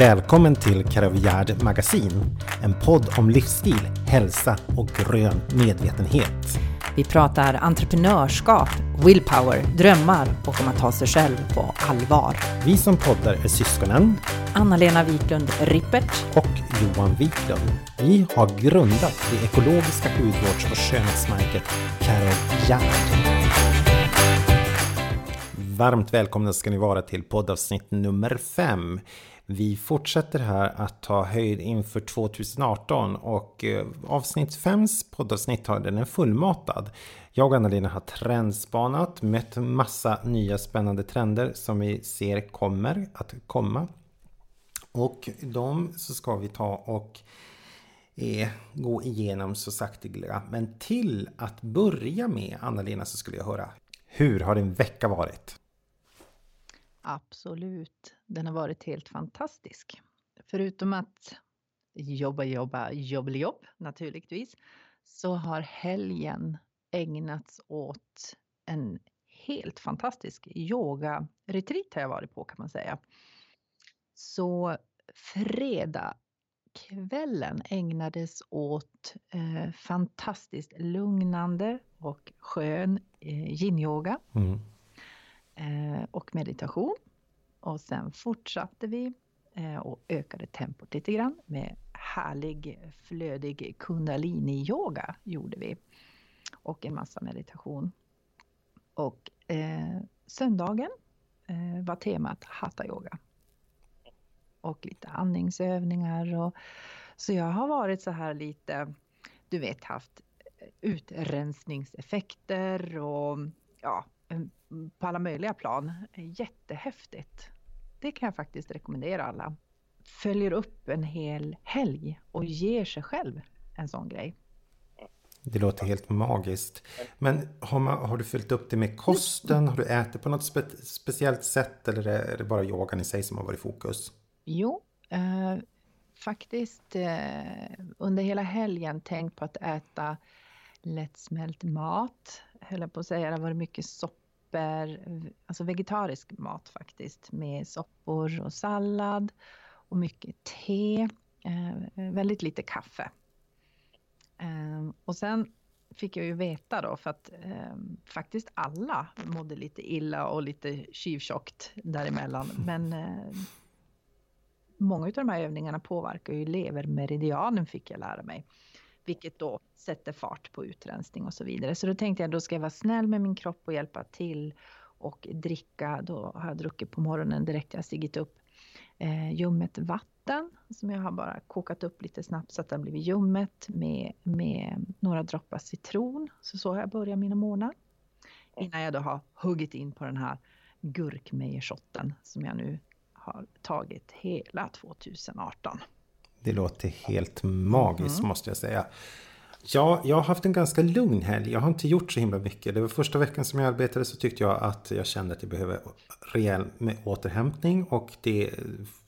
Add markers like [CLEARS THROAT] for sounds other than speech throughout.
Välkommen till Karavjärd Magasin, en podd om livsstil, hälsa och grön medvetenhet. Vi pratar entreprenörskap, willpower, drömmar och om att ta sig själv på allvar. Vi som poddar är syskonen Anna-Lena Wiklund Rippert och Johan Wiklund. Vi har grundat det ekologiska hudvårds och skönhetsmärket Karavjärd. Varmt välkomna ska ni vara till poddavsnitt nummer 5. Vi fortsätter här att ta höjd inför 2018 och eh, avsnitt 5s poddavsnitt har den är fullmatad. Jag och Anna-Lena har trendspanat, mött massa nya spännande trender som vi ser kommer att komma. Och de så ska vi ta och eh, gå igenom så sakteliga. Men till att börja med Anna-Lena så skulle jag höra hur har din vecka varit? Absolut, den har varit helt fantastisk. Förutom att jobba, jobba, jobb, naturligtvis, så har helgen ägnats åt en helt fantastisk yoga-retreat har jag varit på kan man säga. Så fredag kvällen ägnades åt eh, fantastiskt lugnande och skön eh, yin-yoga. Mm eh, och meditation. Och sen fortsatte vi eh, och ökade tempot lite grann med härlig flödig kundalini-yoga gjorde vi. Och en massa meditation. Och eh, söndagen eh, var temat hatha-yoga. Och lite andningsövningar. Och, så jag har varit så här lite, du vet haft utrensningseffekter och ja, på alla möjliga plan. Jättehäftigt. Det kan jag faktiskt rekommendera alla. Följer upp en hel helg och ger sig själv en sån grej. Det låter helt magiskt. Men har, man, har du följt upp det med kosten? Har du ätit på något spe, speciellt sätt eller är det bara yogan i sig som har varit i fokus? Jo, eh, faktiskt eh, under hela helgen tänkt på att äta lättsmält mat. Höll jag på att säga, det har varit mycket soppor alltså vegetarisk mat faktiskt med soppor och sallad och mycket te, eh, väldigt lite kaffe. Eh, och sen fick jag ju veta då för att eh, faktiskt alla mådde lite illa och lite tjuvtjockt däremellan. [LAUGHS] Men eh, många av de här övningarna påverkar ju levermeridianen fick jag lära mig vilket då sätter fart på utrensning och så vidare. Så då tänkte jag då ska jag vara snäll med min kropp och hjälpa till och dricka, då har jag druckit på morgonen direkt jag stigit upp, eh, ljummet vatten som jag har bara kokat upp lite snabbt så att det har blivit ljummet med, med några droppar citron. Så så har jag börjat mina månader. Innan jag då har huggit in på den här gurkmejershotten som jag nu har tagit hela 2018. Det låter helt magiskt mm. måste jag säga. Ja, jag har haft en ganska lugn helg. Jag har inte gjort så himla mycket. Det var första veckan som jag arbetade så tyckte jag att jag kände att jag behöver rejäl med återhämtning och det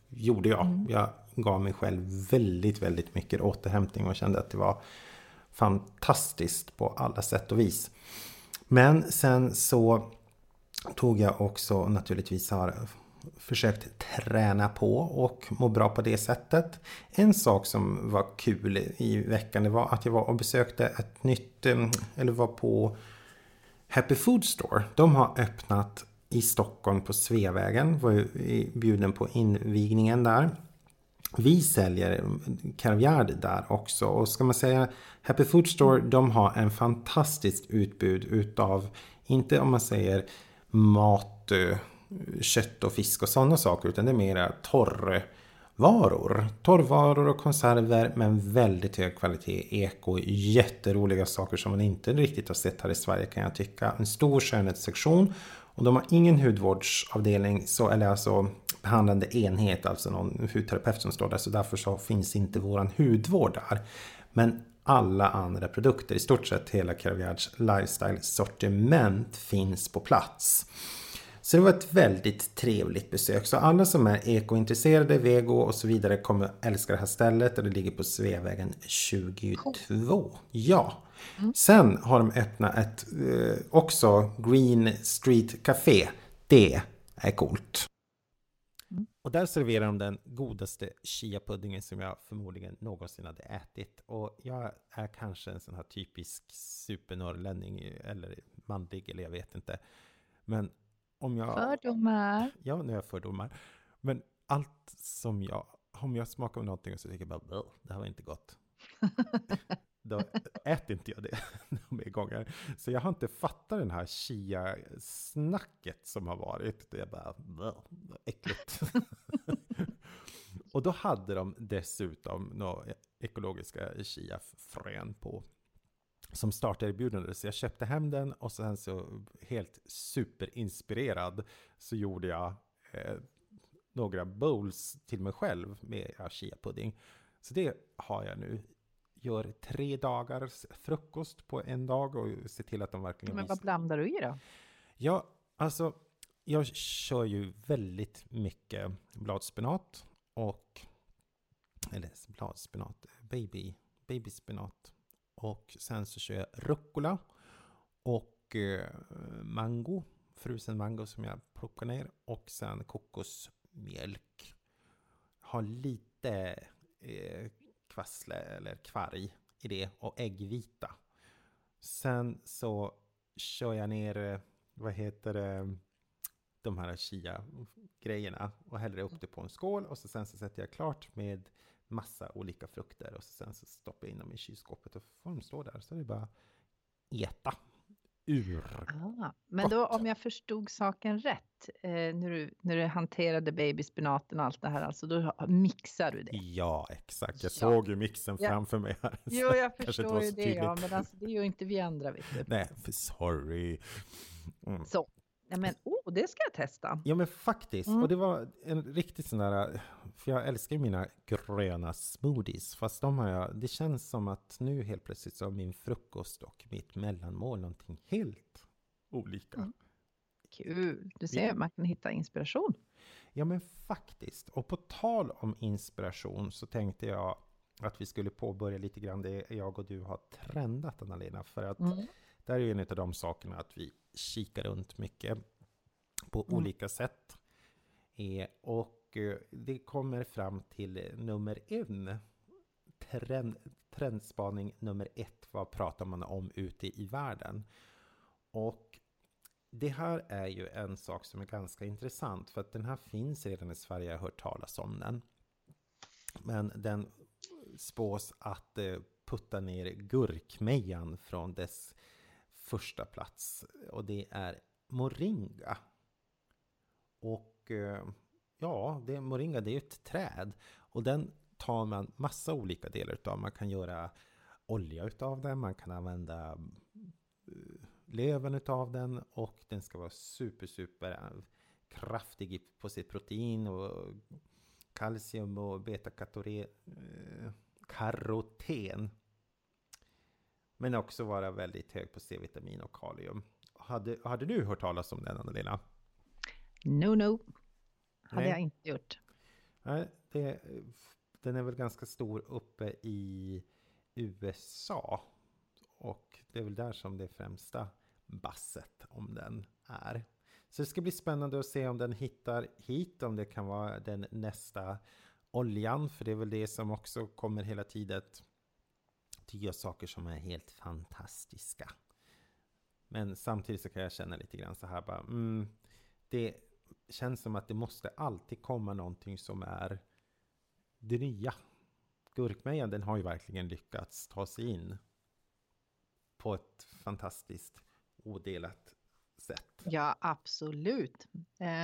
gjorde jag. Mm. Jag gav mig själv väldigt, väldigt mycket återhämtning och kände att det var fantastiskt på alla sätt och vis. Men sen så tog jag också naturligtvis har försökt träna på och må bra på det sättet. En sak som var kul i veckan det var att jag var och besökte ett nytt, eh, eller var på Happy Food Store. De har öppnat i Stockholm på Sveavägen. Var ju bjuden på invigningen där. Vi säljer kaviar där också och ska man säga Happy Food Store de har en fantastiskt utbud utav inte om man säger mat eh, kött och fisk och sådana saker utan det är mera torrvaror. Torrvaror och konserver men väldigt hög kvalitet. Eko, jätteroliga saker som man inte riktigt har sett här i Sverige kan jag tycka. En stor skönhetssektion och de har ingen hudvårdsavdelning, så, eller alltså behandlande enhet, alltså någon hudterapeut som står där. Så därför så finns inte våran hudvård där. Men alla andra produkter, i stort sett hela Caviards lifestyle sortiment finns på plats. Så det var ett väldigt trevligt besök. Så alla som är ekointresserade, vego och så vidare kommer älska det här stället. Och det ligger på Sveavägen 22. Ja. Mm. Sen har de öppnat ett eh, också Green Street Café. Det är coolt. Och där serverar de den godaste chia-puddingen som jag förmodligen någonsin hade ätit. Och jag är kanske en sån här typisk supernorrlänning, eller manlig, eller jag vet inte. Men om jag... Fördomar. Ja, nu är jag fördomar. Men allt som jag... Om jag smakar någonting och så tycker jag bara, det här var inte gott. [LAUGHS] då äter inte jag det [LAUGHS] några gånger. Så jag har inte fattat den här chia-snacket som har varit. Det är bara, äckligt. [LAUGHS] och då hade de dessutom några ekologiska chia-frön på. Som starterbjudande, så jag köpte hem den och sen så helt superinspirerad så gjorde jag eh, några bowls till mig själv med chia-pudding. Så det har jag nu gör tre dagars frukost på en dag och ser till att de verkligen... Men vad blandar du i då? Ja, alltså jag kör ju väldigt mycket bladspenat och eller bladspenat, baby, babyspenat. Och sen så kör jag rucola och eh, mango, frusen mango som jag plockar ner och sen kokosmjölk. Har lite eh, kvassle eller kvarg i det och äggvita. Sen så kör jag ner, eh, vad heter det, de här chia-grejerna och häller upp det på en skål och så sen så sätter jag klart med massa olika frukter och sen så stoppar jag in dem i kylskåpet och får de stå där så är det bara äta ur. Ah, men då om jag förstod saken rätt, eh, när, du, när du hanterade babyspenaten och allt det här, alltså då mixar du det? Ja, exakt. Jag ja. såg ju mixen ja. framför mig här. Jo, jag förstår ju det, ja, men alltså det är ju inte vi andra, vet du. Nej, sorry. Mm. Så, Ja, men oh, det ska jag testa. Ja, men faktiskt. Mm. Och det var en riktigt sån där, för jag älskar mina gröna smoothies. Fast de har jag, det känns som att nu helt plötsligt så har min frukost och mitt mellanmål någonting helt olika. Mm. Kul, du ser, ja. man kan hitta inspiration. Ja, men faktiskt. Och på tal om inspiration så tänkte jag att vi skulle påbörja lite grann det jag och du har trendat, Anna-Lena. För att mm. där är ju en av de sakerna att vi kika runt mycket på mm. olika sätt. Eh, och eh, det kommer fram till nummer en. Trend, trendspaning nummer ett. Vad pratar man om ute i världen? Och det här är ju en sak som är ganska intressant för att den här finns redan i Sverige, jag har hört talas om den. Men den spås att eh, putta ner gurkmejan från dess första plats och det är Moringa. Och eh, ja, det, Moringa det är ett träd och den tar man massa olika delar utav. Man kan göra olja utav den, man kan använda eh, löven utav den och den ska vara super, super eh, kraftig på sitt protein och kalcium och betakaroten. Men också vara väldigt hög på C-vitamin och kalium. Hade, hade du hört talas om den, Anna-Lena? No, no. Hade Nej. jag inte gjort. Nej, det, den är väl ganska stor uppe i USA. Och det är väl där som det främsta basset om den är. Så det ska bli spännande att se om den hittar hit, om det kan vara den nästa oljan, för det är väl det som också kommer hela tiden tycker saker som är helt fantastiska. Men samtidigt så kan jag känna lite grann så här bara, mm, det känns som att det måste alltid komma någonting som är det nya. Gurkmejan, den har ju verkligen lyckats ta sig in på ett fantastiskt odelat sätt. Ja, absolut.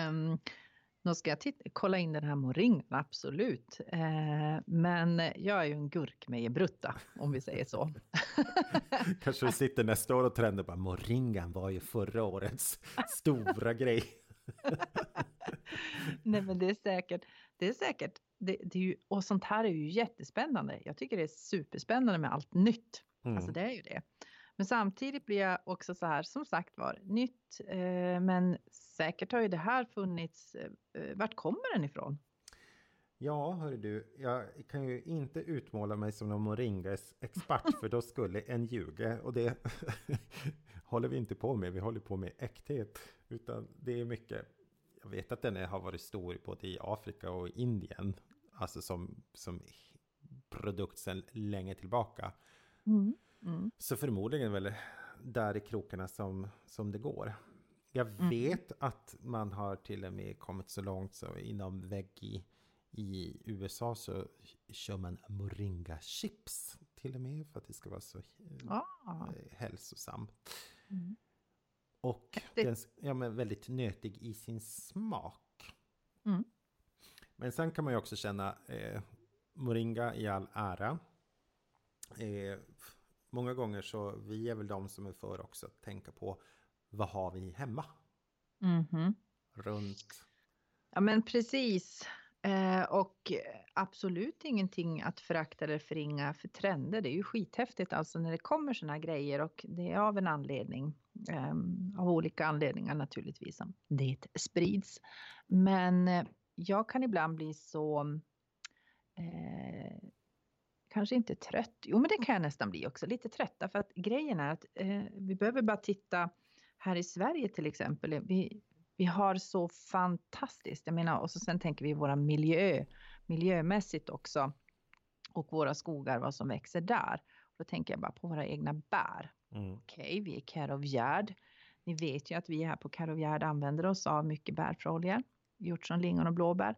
Um, nu ska jag titta, kolla in den här moringan, absolut. Eh, men jag är ju en gurkmejebrutta, om vi säger så. [LAUGHS] Kanske du sitter nästa år och trendar bara moringan var ju förra årets stora grej. [LAUGHS] Nej, men det är säkert. Det är säkert. Det, det är ju, och sånt här är ju jättespännande. Jag tycker det är superspännande med allt nytt. Mm. Alltså det är ju det. Men samtidigt blir jag också så här, som sagt var, nytt. Eh, men säkert har ju det här funnits. Eh, vart kommer den ifrån? Ja, hör du, jag kan ju inte utmåla mig som någon moringa-expert [LAUGHS] för då skulle en ljuga och det [LAUGHS] håller vi inte på med. Vi håller på med äkthet, utan det är mycket jag vet att den har varit stor både i Afrika och Indien. Alltså som, som produkt sedan länge tillbaka. Mm. Mm. Så förmodligen väl där i krokarna som, som det går. Jag mm. vet mm. att man har till och med kommit så långt så inom veggie i USA så kör man moringa chips till och med för att det ska vara så ah. hälsosam. Mm. Och den ja, men väldigt nötig i sin smak. Mm. Men sen kan man ju också känna eh, moringa i all ära. Eh, många gånger så vi är väl de som är för också att tänka på vad har vi hemma? Mm -hmm. Runt. Ja men precis. Eh, och absolut ingenting att förakta eller förringa för trender. Det är ju skithäftigt alltså när det kommer sådana grejer och det är av en anledning. Eh, av olika anledningar naturligtvis som det sprids. Men eh, jag kan ibland bli så eh, kanske inte trött. Jo, men det kan jag nästan bli också. Lite trötta för att grejen är att eh, vi behöver bara titta här i Sverige till exempel. Vi, vi har så fantastiskt, jag menar, och så sen tänker vi våra miljö, miljömässigt också. Och våra skogar, vad som växer där. Då tänker jag bara på våra egna bär. Mm. Okej, okay, vi är Carovgärd. Ni vet ju att vi här på Carovgärd använder oss av mycket bärfröolja. Gjort som lingon och blåbär.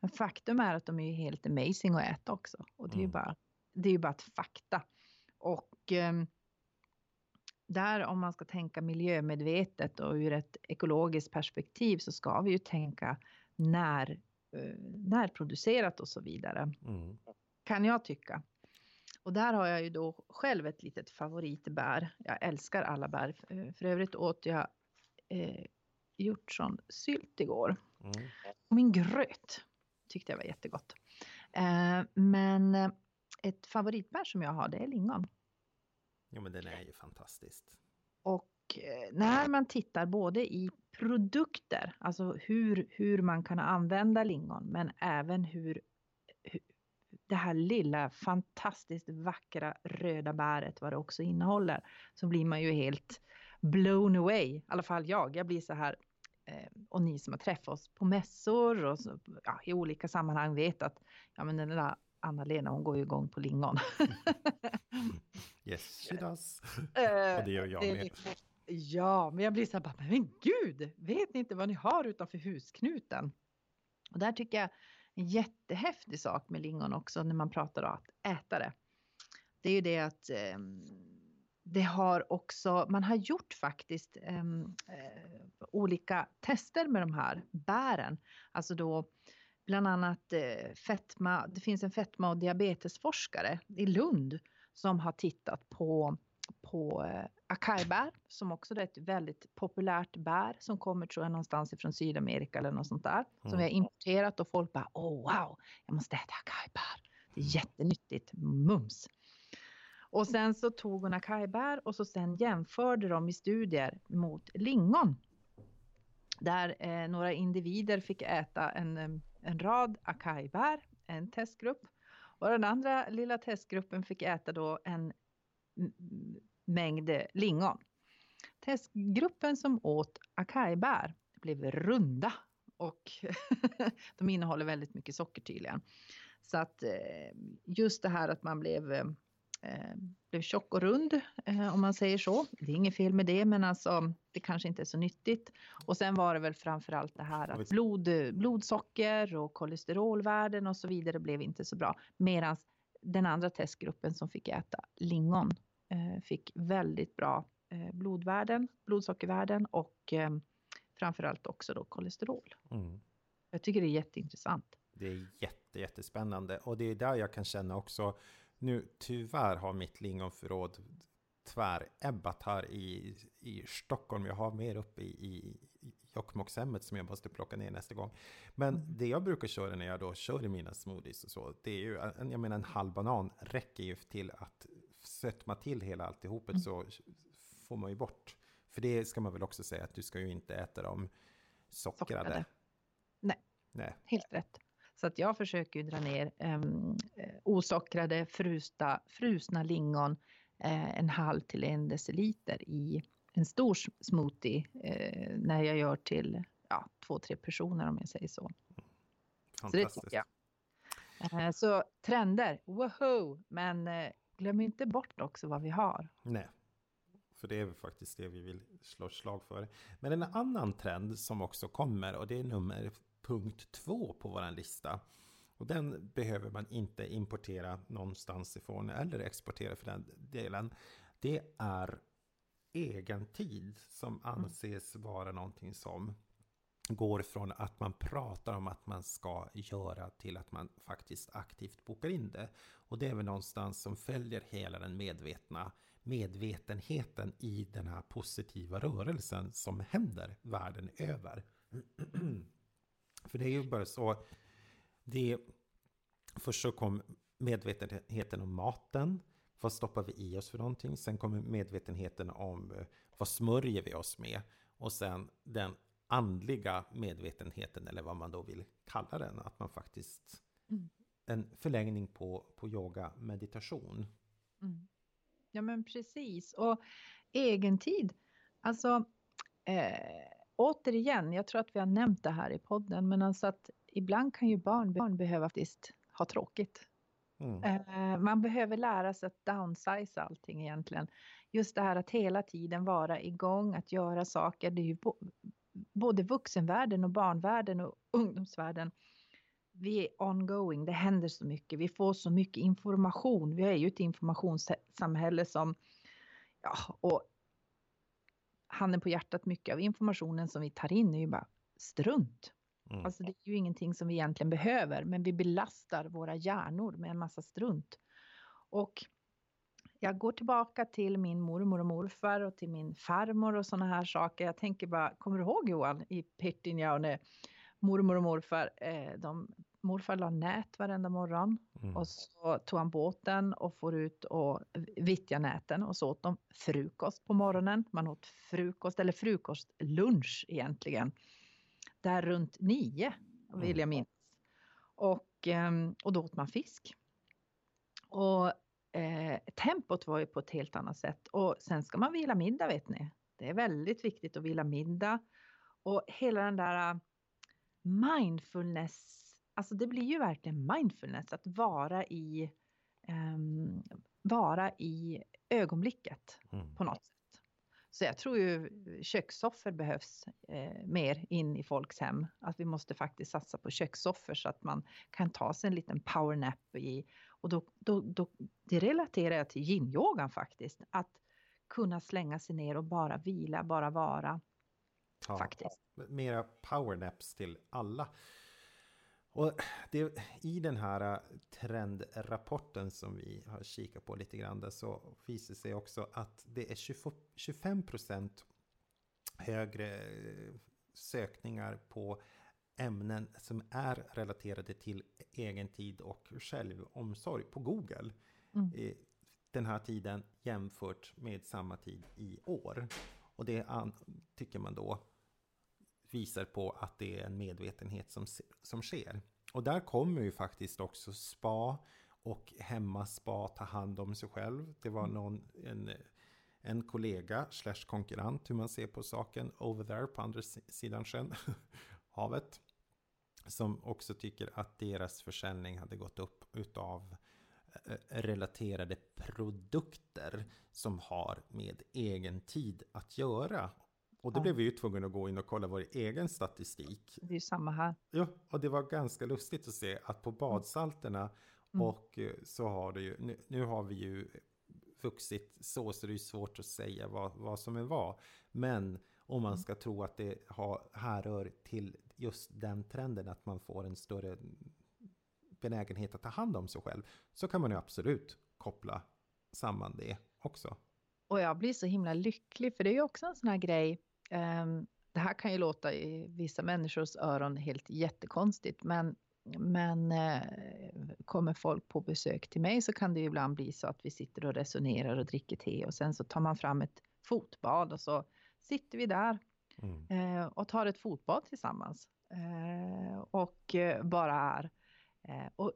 Men faktum är att de är helt amazing att äta också. Och det är ju mm. bara, det är bara ett fakta. Och eh, där om man ska tänka miljömedvetet och ur ett ekologiskt perspektiv så ska vi ju tänka när, eh, närproducerat och så vidare. Mm. Kan jag tycka. Och där har jag ju då själv ett litet favoritbär. Jag älskar alla bär. För övrigt åt jag eh, hjortronsylt igår. Mm. Och min gröt tyckte jag var jättegott. Eh, men eh, ett favoritbär som jag har det är lingon. Jo men den är ju fantastiskt. Och eh, när man tittar både i produkter, alltså hur, hur man kan använda lingon, men även hur, hur det här lilla fantastiskt vackra röda bäret, vad det också innehåller, så blir man ju helt blown away. I alla fall jag. Jag blir så här, eh, och ni som har träffat oss på mässor och så, ja, i olika sammanhang vet att ja, men den där Anna-Lena hon går ju igång på lingon. [LAUGHS] yes, she does. Uh, och det gör jag med. Ja, men jag blir så här, men gud, vet ni inte vad ni har utanför husknuten? Och där tycker jag en jättehäftig sak med lingon också när man pratar om att äta det. Det är ju det att eh, det har också, man har gjort faktiskt ehm, eh, olika tester med de här bären. Alltså då bland annat eh, fetma, det finns en fetma och diabetesforskare i Lund som har tittat på, på eh, akajbär som också är ett väldigt populärt bär som kommer tror jag någonstans ifrån Sydamerika eller något sånt där. Mm. Som vi har importerat och folk bara oh wow, jag måste äta akajbär. Det är jättenyttigt, mums. Och sen så tog hon akajbär och så sen jämförde de i studier mot lingon. Där eh, några individer fick äta en, eh, en rad akajbär, en testgrupp. Och den andra lilla testgruppen fick äta då en mängd lingon. Testgruppen som åt akajbär blev runda och [LAUGHS] de innehåller väldigt mycket socker tydligen. Så att eh, just det här att man blev eh, blev tjock och rund eh, om man säger så. Det är inget fel med det men alltså det kanske inte är så nyttigt. Och sen var det väl framförallt det här att blod, blodsocker och kolesterolvärden och så vidare blev inte så bra. Medan den andra testgruppen som fick äta lingon eh, fick väldigt bra eh, blodvärden, blodsockervärden och eh, framförallt också då kolesterol. Mm. Jag tycker det är jätteintressant. Det är jätte, jättespännande och det är där jag kan känna också nu tyvärr har mitt lingonförråd tvärebbat här i, i Stockholm. Jag har mer uppe i, i, i Jokkmokkshemmet som jag måste plocka ner nästa gång. Men mm. det jag brukar köra när jag då kör i mina smoothies och så, det är ju, jag menar en halv banan räcker ju till att sötma till hela alltihopet mm. så får man ju bort. För det ska man väl också säga att du ska ju inte äta dem sockrade. sockrade. Nej. Nej, helt rätt. Så att jag försöker dra ner um, osockrade frusta, frusna lingon uh, en halv till en deciliter i en stor smoothie uh, när jag gör till ja, två, tre personer om jag säger så. Så det tycker jag. Eh, så trender, woho! Men eh, glöm inte bort också vad vi har. Nej, för det är faktiskt det vi vill slå slag för. Men en annan trend som också kommer och det är nummer punkt två på vår lista. Och den behöver man inte importera någonstans ifrån eller exportera för den delen. Det är egen tid som anses vara någonting som går från att man pratar om att man ska göra till att man faktiskt aktivt bokar in det. Och det är väl någonstans som följer hela den medvetna medvetenheten i den här positiva rörelsen som händer världen över. [CLEARS THROAT] För det är ju bara så, det, först så kom medvetenheten om maten, vad stoppar vi i oss för någonting? Sen kommer medvetenheten om eh, vad smörjer vi oss med? Och sen den andliga medvetenheten eller vad man då vill kalla den. Att man faktiskt mm. en förlängning på, på yoga meditation. Mm. Ja men precis och egentid. Alltså eh, återigen, jag tror att vi har nämnt det här i podden men alltså att ibland kan ju barn, barn behöva faktiskt ha tråkigt. Mm. Eh, man behöver lära sig att downsize allting egentligen. Just det här att hela tiden vara igång, att göra saker. Det är ju både vuxenvärlden och barnvärlden och [LAUGHS] ungdomsvärlden. Vi är ongoing, det händer så mycket, vi får så mycket information. Vi är ju ett informationssamhälle som, ja, och handen på hjärtat, mycket av informationen som vi tar in är ju bara strunt. Mm. Alltså det är ju ingenting som vi egentligen behöver, men vi belastar våra hjärnor med en massa strunt. Och jag går tillbaka till min mormor och morfar och till min farmor och sådana här saker. Jag tänker bara, kommer du ihåg Johan i Pirtinjaune? Mormor och morfar, eh, de, morfar la nät varenda morgon mm. och så tog han båten och for ut och vittja näten och så åt de frukost på morgonen. Man åt frukost, eller frukostlunch egentligen. Där runt nio, vill jag minnas. Och, ehm, och då åt man fisk. Och eh, tempot var ju på ett helt annat sätt. Och sen ska man vila middag vet ni. Det är väldigt viktigt att vila middag. Och hela den där äh, mindfulness, alltså det blir ju verkligen mindfulness att vara i, um, vara i ögonblicket mm. på något sätt. Så jag tror ju kökssoffor behövs eh, mer in i folks hem. Att vi måste faktiskt satsa på kökssoffor så att man kan ta sig en liten powernap i. Och då, då, då, det relaterar jag till yin-yogan faktiskt. Att kunna slänga sig ner och bara vila, bara vara. Ja, faktiskt. Mera powernaps till alla. Och det, i den här äh, trendrapporten som vi har kikat på lite grann så visar sig också att det är 25 procent högre äh, sökningar på ämnen som är relaterade till egen tid och självomsorg på Google. Mm. Den här tiden jämfört med samma tid i år. Och det tycker man då visar på att det är en medvetenhet som, som sker. Och där kommer ju faktiskt också spa och hemmaspa ta hand om sig själv. Det var mm. någon, en, en kollega slash konkurrent hur man ser på saken over there på andra sidan sjön, [LAUGHS] havet. Som också tycker att deras försäljning hade gått upp utav eh, relaterade produkter som har med egen tid att göra. Och då ja. blev vi ju tvungna att gå in och kolla vår egen statistik. Det är ju samma här. Ja, och det var ganska lustigt att se att på badsalterna mm. och eh, så har det ju, nu, nu, har vi ju vuxit så, så det är svårt att säga vad, vad som är vad. Men om man mm. ska tro att det har, härrör till just den trenden att man får en större benägenhet att ta hand om sig själv så kan man ju absolut koppla samman det också. Och jag blir så himla lycklig för det är ju också en sån här grej det här kan ju låta i vissa människors öron helt jättekonstigt, men men eh, kommer folk på besök till mig så kan det ibland bli så att vi sitter och resonerar och dricker te och sen så tar man fram ett fotbad och så sitter vi där mm. eh, och tar ett fotbad tillsammans. Eh, och bara är. Eh, och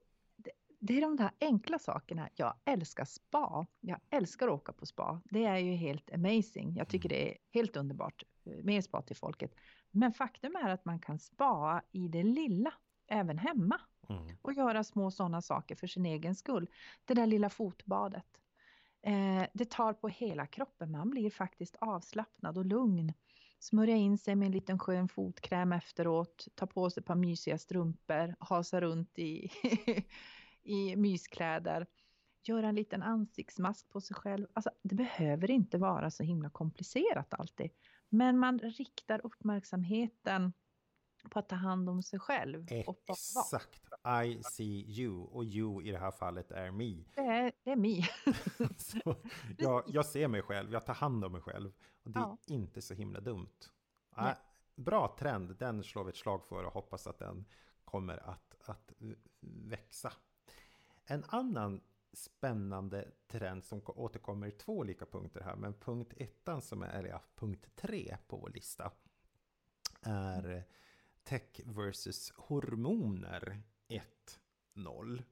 det, är de där enkla sakerna. Jag älskar spa. Jag älskar att åka på spa. Det är ju helt amazing. Jag tycker det är helt underbart. Mer spa till folket. Men faktum är att man kan spa i det lilla, även hemma. Mm. Och göra små sådana saker för sin egen skull. Det där lilla fotbadet. Eh, det tar på hela kroppen. Man blir faktiskt avslappnad och lugn. Smörja in sig med en liten skön fotkräm efteråt. Ta på sig ett par mysiga strumpor. Hasa runt i, [LAUGHS] i myskläder. Göra en liten ansiktsmask på sig själv. Alltså, det behöver inte vara så himla komplicerat alltid. Men man riktar uppmärksamheten på att ta hand om sig själv. Exakt. I see you. Och you i det här fallet är me. Det är, det är me. [LAUGHS] så, [LAUGHS] jag, jag ser mig själv, jag tar hand om mig själv. Och det är ja. inte så himla dumt. Äh, bra trend, den slår vi ett slag för och hoppas att den kommer att, att växa. En annan spännande trend som återkommer i två olika punkter här, men punkt ettan som är, eller ja, punkt tre på vår lista är Tech versus hormoner 1.0.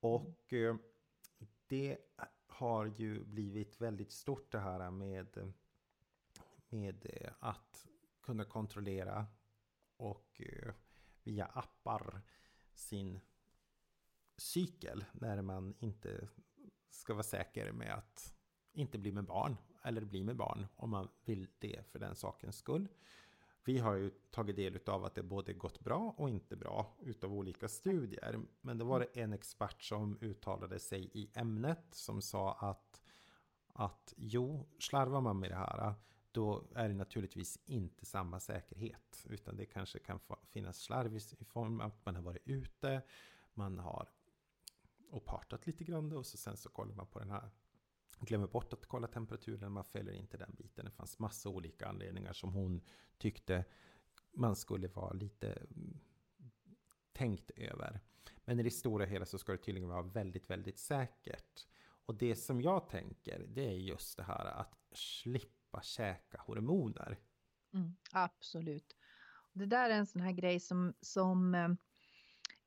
Och eh, det har ju blivit väldigt stort det här med, med eh, att kunna kontrollera och eh, via appar sin cykel när man inte ska vara säker med att inte bli med barn eller bli med barn om man vill det för den sakens skull. Vi har ju tagit del av att det både gått bra och inte bra utav olika studier. Men då var det en expert som uttalade sig i ämnet som sa att, att jo, slarvar man med det här då är det naturligtvis inte samma säkerhet. Utan det kanske kan finnas slarv i form av att man har varit ute, man har och partat lite grann och så sen så kollar man på den här glömmer bort att kolla temperaturen, man följer inte den biten. Det fanns massa olika anledningar som hon tyckte man skulle vara lite mm, tänkt över. Men i det stora hela så ska det tydligen vara väldigt, väldigt säkert. Och det som jag tänker, det är just det här att slippa käka hormoner. Mm, absolut. Det där är en sån här grej som, som eh,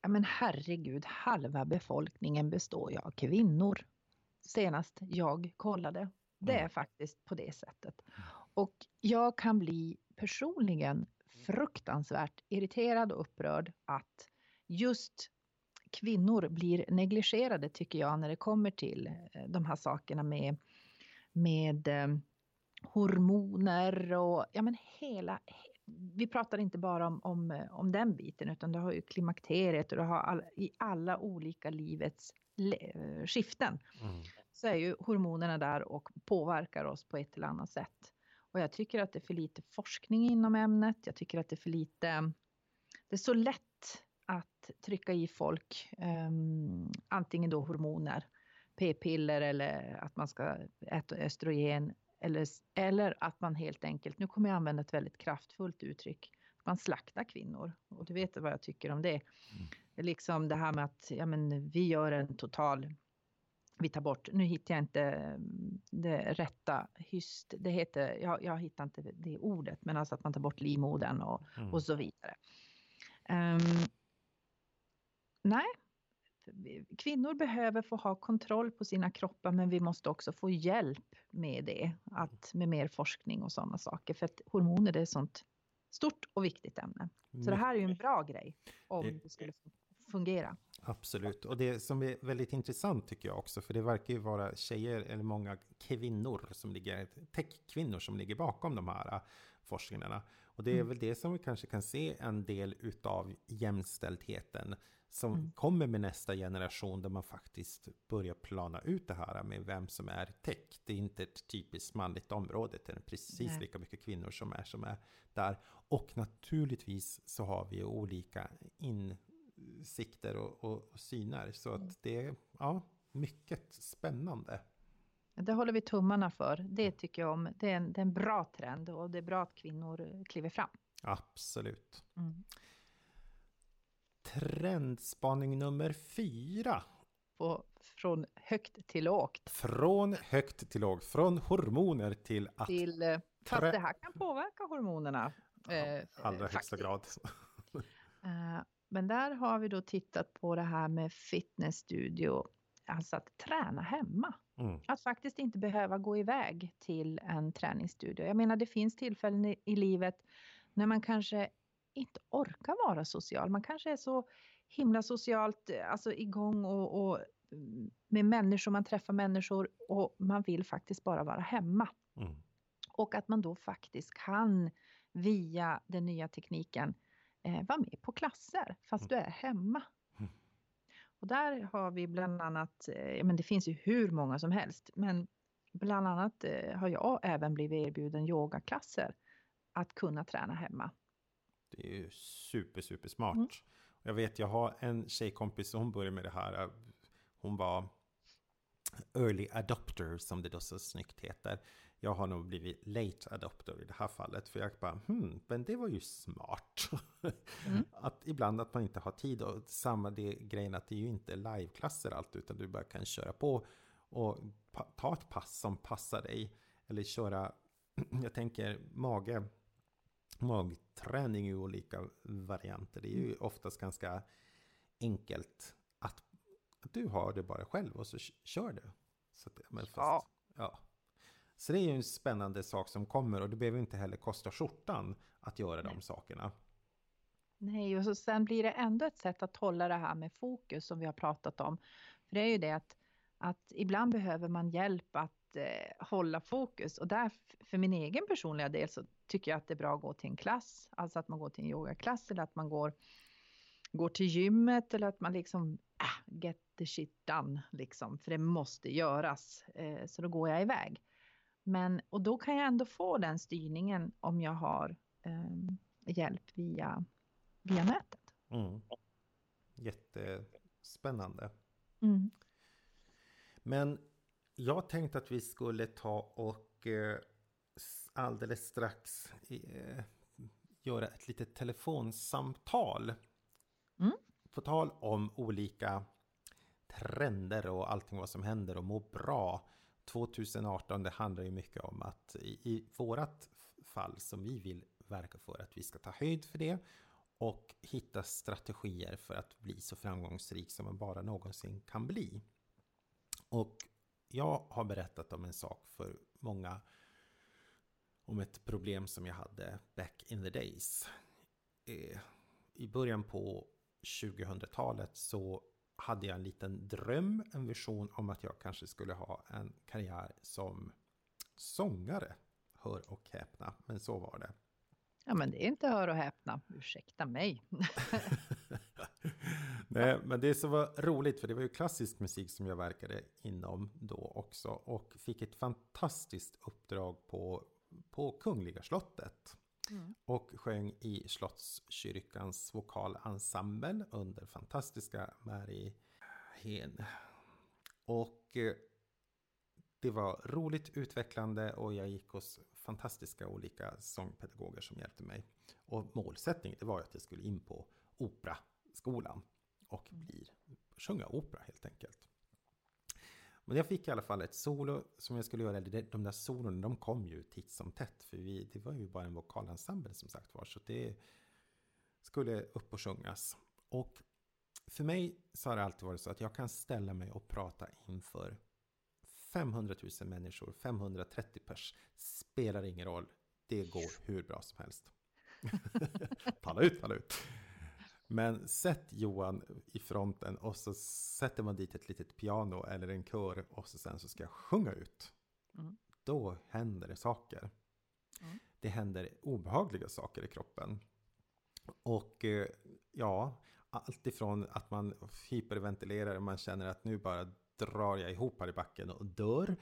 ja men herregud, halva befolkningen består ju av kvinnor senast jag kollade. Det är faktiskt på det sättet. Och jag kan bli personligen fruktansvärt irriterad och upprörd att just kvinnor blir negligerade tycker jag när det kommer till eh, de här sakerna med, med eh, hormoner och ja men hela, vi pratar inte bara om, om, om den biten utan du har ju klimakteriet och du har all, i alla olika livets skiften. Mm. Så är ju hormonerna där och påverkar oss på ett eller annat sätt. Och jag tycker att det är för lite forskning inom ämnet. Jag tycker att det är för lite, det är så lätt att trycka i folk um, antingen då hormoner, p-piller eller att man ska äta östrogen eller, eller att man helt enkelt, nu kommer jag använda ett väldigt kraftfullt uttryck, man slaktar kvinnor. Och du vet vad jag tycker om det. Mm. Liksom det här med att ja, men vi gör en total vi tar bort, nu hittar jag inte mm, det rätta hyst, det heter, jag, jag hittar inte det ordet, men alltså att man tar bort livmodern och, mm. och så vidare. Um, nej, kvinnor behöver få ha kontroll på sina kroppar men vi måste också få hjälp med det, att, med mer forskning och sådana saker. För att hormoner det är sånt stort och viktigt ämne. Så det här är ju en bra grej om det skulle fungera. Absolut, och det som är väldigt intressant tycker jag också, för det verkar ju vara tjejer eller många kvinnor som ligger, techkvinnor som ligger bakom de här äh, forskningarna. Och det är mm. väl det som vi kanske kan se en del utav jämställdheten som mm. kommer med nästa generation där man faktiskt börjar plana ut det här med vem som är tech. Det är inte ett typiskt manligt område, det är precis Nej. lika mycket kvinnor som är som är där. Och naturligtvis så har vi olika in sikter och, och, och syner. Så att mm. det är ja, mycket spännande. Det håller vi tummarna för. Det tycker jag om. Det är en, det är en bra trend och det är bra att kvinnor kliver fram. Absolut. Mm. Trendspaning nummer fyra. På, från högt till lågt. Från högt till lågt. Från hormoner till att... Till, eh, fast det här kan påverka hormonerna. Ja, eh, allra högsta grad. uh, [LAUGHS] Men där har vi då tittat på det här med fitnessstudio, alltså att träna hemma. Mm. Att faktiskt inte behöva gå iväg till en träningsstudio. Jag menar det finns tillfällen i, i livet när man kanske inte orkar vara social. Man kanske är så himla socialt alltså igång och, och med människor, man träffar människor och man vill faktiskt bara vara hemma. Mm. Och att man då faktiskt kan via den nya tekniken eh, vara med på klasser fast mm. du är hemma. Mm. Och där har vi bland annat, eh, men det finns ju hur många som helst, men bland annat eh, har jag även blivit erbjuden yogaklasser att kunna träna hemma. Det är ju super, super smart. Mm. Jag vet, jag har en tjejkompis som började med det här. Hon var early adopter som det då så snyggt heter. Jag har nog blivit late adopter i det här fallet. För jag bara, hmm, men det var ju smart. Mm. [LAUGHS] att ibland att man inte har tid och samma det grejen att det är ju inte liveklasser allt utan du bara kan köra på och ta ett pass som passar dig. Eller köra, [CLEARS THROAT] jag tänker mage, magträning i olika varianter. Det är ju oftast ganska enkelt att du har det bara själv och så kör du. Så att, men fast, ja. ja. Så det är ju en spännande sak som kommer och det behöver inte heller kosta skjortan att göra de sakerna. Nej, och så sen blir det ändå ett sätt att hålla det här med fokus som vi har pratat om. För det är ju det att, att ibland behöver man hjälp att eh, hålla fokus och där för min egen personliga del så tycker jag att det är bra att gå till en klass, alltså att man går till en yogaklass eller att man går, går till gymmet eller att man liksom äh, get the shit done liksom, för det måste göras. Eh, så då går jag iväg. Men, och då kan jag ändå få den styrningen om jag har eh, hjälp via, via nätet. Mm. Jättespännande. Mm. Men jag tänkte att vi skulle ta och eh, alldeles strax eh, göra ett litet telefonsamtal. Mm. På tal om olika trender och allting vad som händer och må bra 2018 det handlar ju mycket om att i, i vårat fall som vi vill verka för att vi ska ta höjd för det och hitta strategier för att bli så framgångsrik som man bara någonsin kan bli. Och jag har berättat om en sak för många om ett problem som jag hade back in the days. Eh, I början på 2000-talet så hade jag en liten dröm, en vision om att jag kanske skulle ha en karriär som sångare. Hör och häpna, men så var det. Ja, men det är inte hör och häpna. Ursäkta mig. [LAUGHS] Nej, men det som var roligt, för det var ju klassisk musik som jag verkade inom då också och fick ett fantastiskt uppdrag på, på Kungliga slottet. Mm. Och sjöng i Slottskyrkans vokalensemble under fantastiska Mary Hen. Och eh, det var roligt, utvecklande och jag gick hos fantastiska olika sångpedagoger som hjälpte mig. Och målsättningen det var att jag skulle in på operaskolan och bli, sjunga opera helt enkelt. Men jag fick i alla fall ett solo som jag skulle göra. De där solon de kom ju titt som tätt. För vi, det var ju bara en vokalensemble som sagt var. Så det skulle upp och sjungas. Och för mig så har det alltid varit så att jag kan ställa mig och prata inför 500 000 människor, 530 pers. Spelar ingen roll. Det går hur bra som helst. [LAUGHS] palla ut, palla ut. Men sätt Johan i fronten och så sätter man dit ett litet piano eller en kör och så sen så ska jag sjunga ut. Mm. Då händer det saker. Mm. Det händer obehagliga saker i kroppen. Och eh, ja, allt ifrån att man hyperventilerar och man känner att nu bara drar jag ihop här i backen och dör.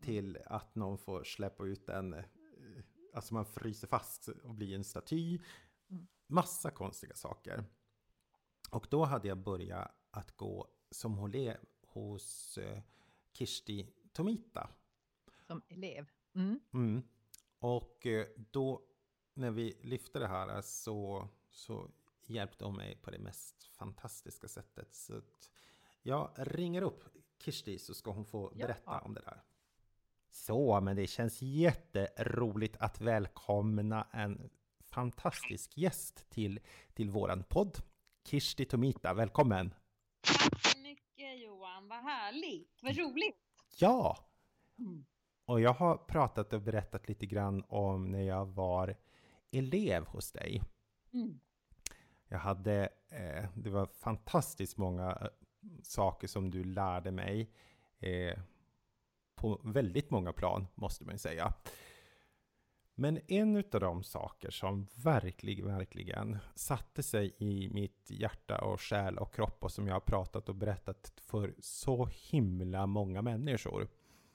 Till att någon får släppa ut en, eh, alltså man fryser fast och blir en staty. Mm. Massa konstiga saker. Och då hade jag börjat att gå som hålé hos eh, Kirsti Tomita. Som elev? Mm. Mm. Och eh, då när vi lyfte det här så, så hjälpte hon mig på det mest fantastiska sättet. Så jag ringer upp Kirsti så ska hon få berätta ja. om det där. Så, men det känns jätteroligt att välkomna en fantastisk gäst till, till våran podd. Kirsti Tomita, välkommen! Tack så mycket Johan, vad härligt, vad roligt! Ja! Mm. Och jag har pratat och berättat lite grann om när jag var elev hos dig. Mm. Jag hade, eh, det var fantastiskt många eh, saker som du lärde mig eh, på väldigt många plan, måste man säga. Men en av de saker som verkligen, verkligen satte sig i mitt hjärta och själ och kropp och som jag har pratat och berättat för så himla många människor.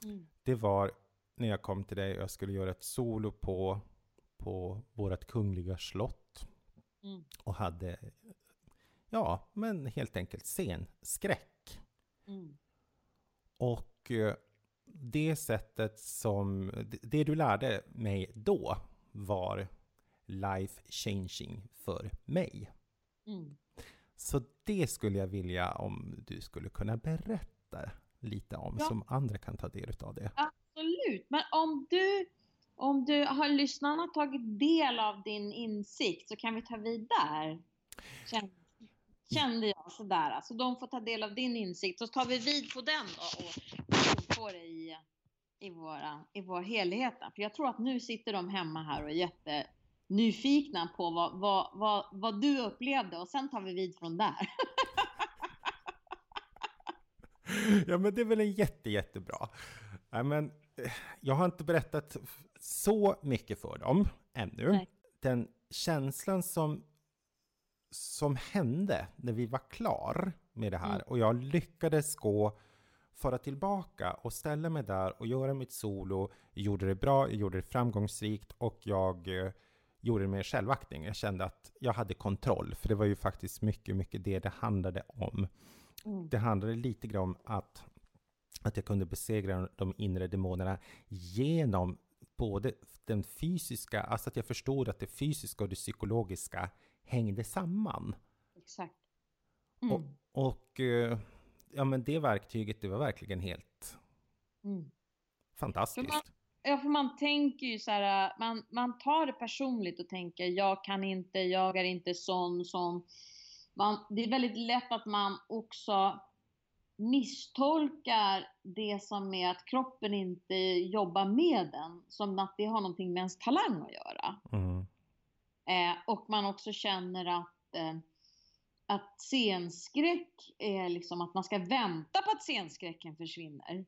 Mm. Det var när jag kom till dig och jag skulle göra ett solo på, på vårt kungliga slott. Mm. Och hade, ja, men helt enkelt scenskräck. Mm. Och eh, det sättet som, det du lärde mig då var life changing för mig. Mm. Så det skulle jag vilja om du skulle kunna berätta lite om, ja. som andra kan ta del av det. Absolut, men om du, om du har lyssnarna tagit del av din insikt så kan vi ta vid där. Kände jag sådär, så alltså, de får ta del av din insikt så tar vi vid på den då och får det i i, våra, i vår helhet. För jag tror att nu sitter de hemma här och är jättenyfikna på vad, vad, vad, vad du upplevde och sen tar vi vid från där. [LAUGHS] ja men det är väl en jätte, jättebra. Ja, men, eh, jag har inte berättat så mycket för dem ännu. Nej. Den känslan som, som hände när vi var klar med det här mm. och jag lyckades gå fara tillbaka och ställa mig där och göra mitt solo. Jag gjorde det bra, jag gjorde det framgångsrikt och jag eh, gjorde det med självaktning. Jag kände att jag hade kontroll, för det var ju faktiskt mycket, mycket det det handlade om. Mm. Det handlade lite grann om att, att jag kunde besegra de inre demonerna genom både den fysiska, alltså att jag förstod att det fysiska och det psykologiska hängde samman. Exakt. Mm. Och, och eh, ja men det verktyget, det var verkligen helt mm. fantastiskt. Man, ja, för man tänker ju så här, man, man tar det personligt och tänker jag kan inte, jag är inte sån, sån. Man, det är väldigt lätt att man också misstolkar det som är att kroppen inte jobbar med den, som att det har någonting med ens talang att göra. Mm. Eh, och man också känner att eh, att scenskräck är liksom att man ska vänta på att scenskräcken försvinner.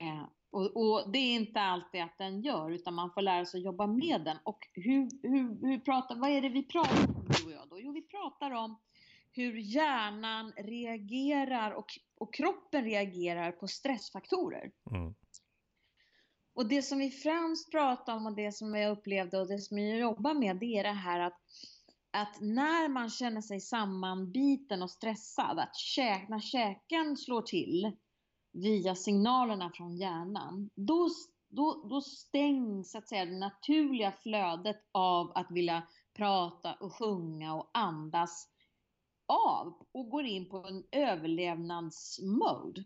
Eh, och, och, det är inte alltid att den gör, utan man får lära sig att jobba med den. Och hur, hur, hur pratar, vad är det vi pratar om du och jag då? Jo, vi pratar om hur hjärnan reagerar och, och kroppen reagerar på stressfaktorer. Mm. Och det som vi främst pratar om och det som jag upplevde och det som jag jobbar med, det är det här att att när man känner sig sammanbiten och stressad, att käk, när käken slår till via signalerna från hjärnan, då, då, då stängs så att säga, det naturliga flödet av att vilja prata och sjunga och andas av och går in på en överlevnadsmode.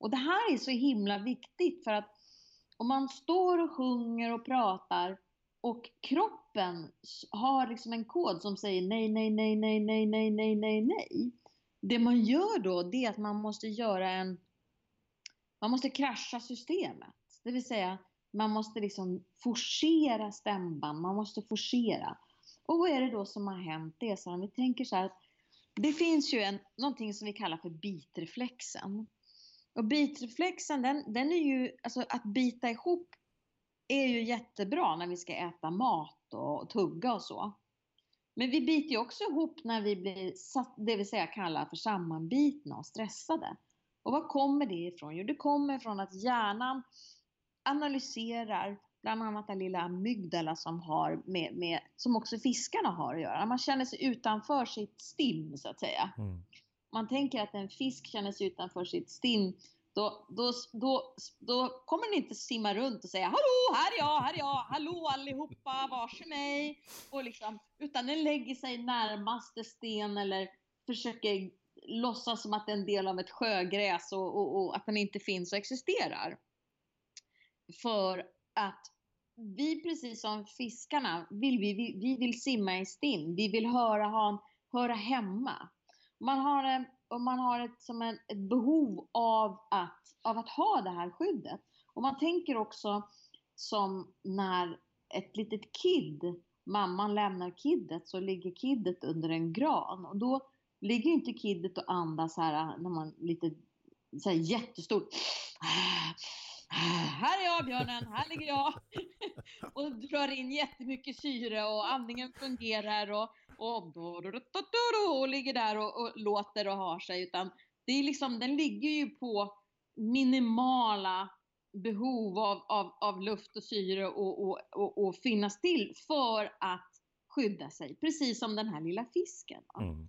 Och det här är så himla viktigt för att om man står och sjunger och pratar och kroppen har liksom en kod som säger nej, nej, nej, nej, nej, nej, nej, nej, nej. Det man gör då, det är att man måste göra en... Man måste krascha systemet. Det vill säga, man måste liksom forcera stämband, man måste forcera. Och vad är det då som har hänt? Det är så om vi tänker så här att det finns ju en, någonting som vi kallar för bitreflexen. Och bitreflexen, den, den är ju, alltså att bita ihop är ju jättebra när vi ska äta mat och tugga och så. Men vi biter ju också ihop när vi blir, det vill säga kallar för sammanbitna och stressade. Och var kommer det ifrån? Jo, det kommer från att hjärnan analyserar bland annat den lilla amygdala som, har med, med, som också fiskarna har att göra. Man känner sig utanför sitt stim så att säga. Mm. Man tänker att en fisk känner sig utanför sitt stim då, då, då, då kommer den inte simma runt och säga Hallå, här är jag, här är jag, hallå allihopa, varse mig. Och liksom, utan den lägger sig närmaste sten eller försöker låtsas som att det är en del av ett sjögräs och, och, och att den inte finns och existerar. För att vi, precis som fiskarna, vill vi, vi, vi vill simma i stim. Vi vill höra, ha en höra hemma. Man har, en, om man har ett, som en, ett behov av att, av att ha det här skyddet. Och man tänker också som när ett litet kid, mamman lämnar kidet, så ligger kidet under en gran. Och då ligger inte kidet och andas här äh, när man lite så här jättestort. Här är jag björnen, här ligger jag. [LAUGHS] och drar in jättemycket syre och andningen fungerar och, och, och, ligger där och, och låter och har sig. Utan det är liksom, den ligger ju på minimala behov av, av, av luft och syre och, och, och, och finnas till för att skydda sig. Precis som den här lilla fisken. Mm.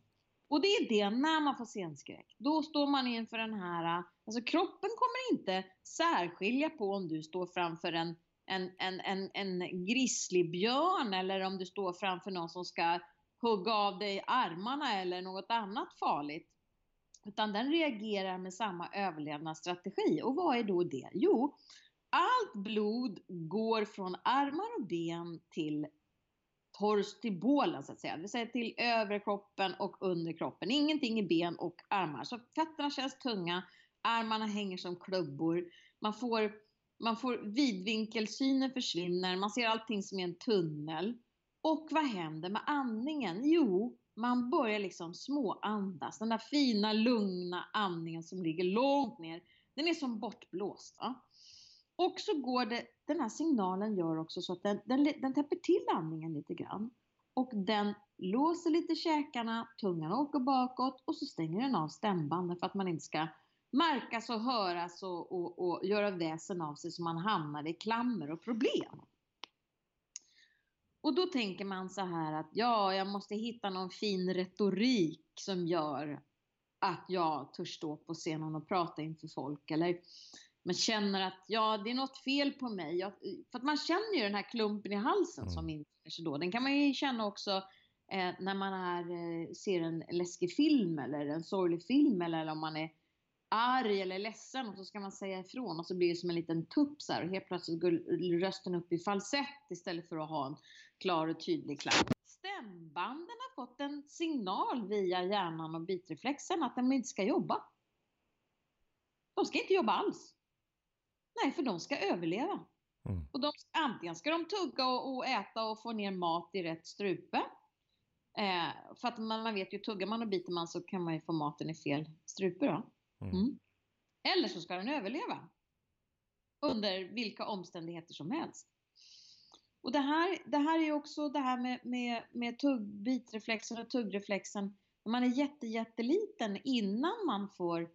Och det är det när man får scenskräck. Då står man inför den här, alltså kroppen kommer inte särskilja på om du står framför en, en, en, en, en grizzlybjörn eller om du står framför någon som ska hugga av dig armarna eller något annat farligt. Utan den reagerar med samma överlevnadsstrategi. Och vad är då det? Jo, allt blod går från armar och ben till tors till bålen så att säga. Det vill säga till överkroppen och underkroppen. Ingenting i ben och armar. Så fötterna känns tunga, armarna hänger som klubbor. Man får, man får vidvinkelsynen försvinner, man ser allting som i en tunnel. Och vad händer med andningen? Jo, man börjar liksom småandas. Den där fina, lugna andningen som ligger långt ner, den är som bortblåst. Va? Och så går det, den här signalen gör också så att den, den, den täpper till andningen lite grann. Och den låser lite käkarna, tungan åker bakåt och så stänger den av stämbanden för att man inte ska märkas och höras och, och, och göra väsen av sig så man hamnar i klammer och problem. Och då tänker man så här att ja, jag måste hitta någon fin retorik som gör att jag törs stå på scenen och prata inför folk. Eller man känner att ja, det är något fel på mig. Jag, för att man känner ju den här klumpen i halsen mm. som infinner sig då. Den kan man ju känna också eh, när man är, eh, ser en läskig film eller en sorglig film eller om man är arg eller ledsen och så ska man säga ifrån och så blir det som en liten tupp så här, och helt plötsligt går rösten upp i falsett istället för att ha en klar och tydlig klang. Stämbanden har fått en signal via hjärnan och bitreflexen att de inte ska jobba. De ska inte jobba alls. Nej, för de ska överleva. Mm. Och de, antingen ska de tugga och, och, äta och få ner mat i rätt strupe. Eh, för att man, man vet ju, tuggar man och biter man så kan man ju få maten i fel strupe då. Mm. Mm. Eller så ska den överleva. Under vilka omständigheter som helst. Och det här, det här är också det här med, med, med tugg, bitreflexen och tuggreflexen. När man är jätte, jätteliten innan man får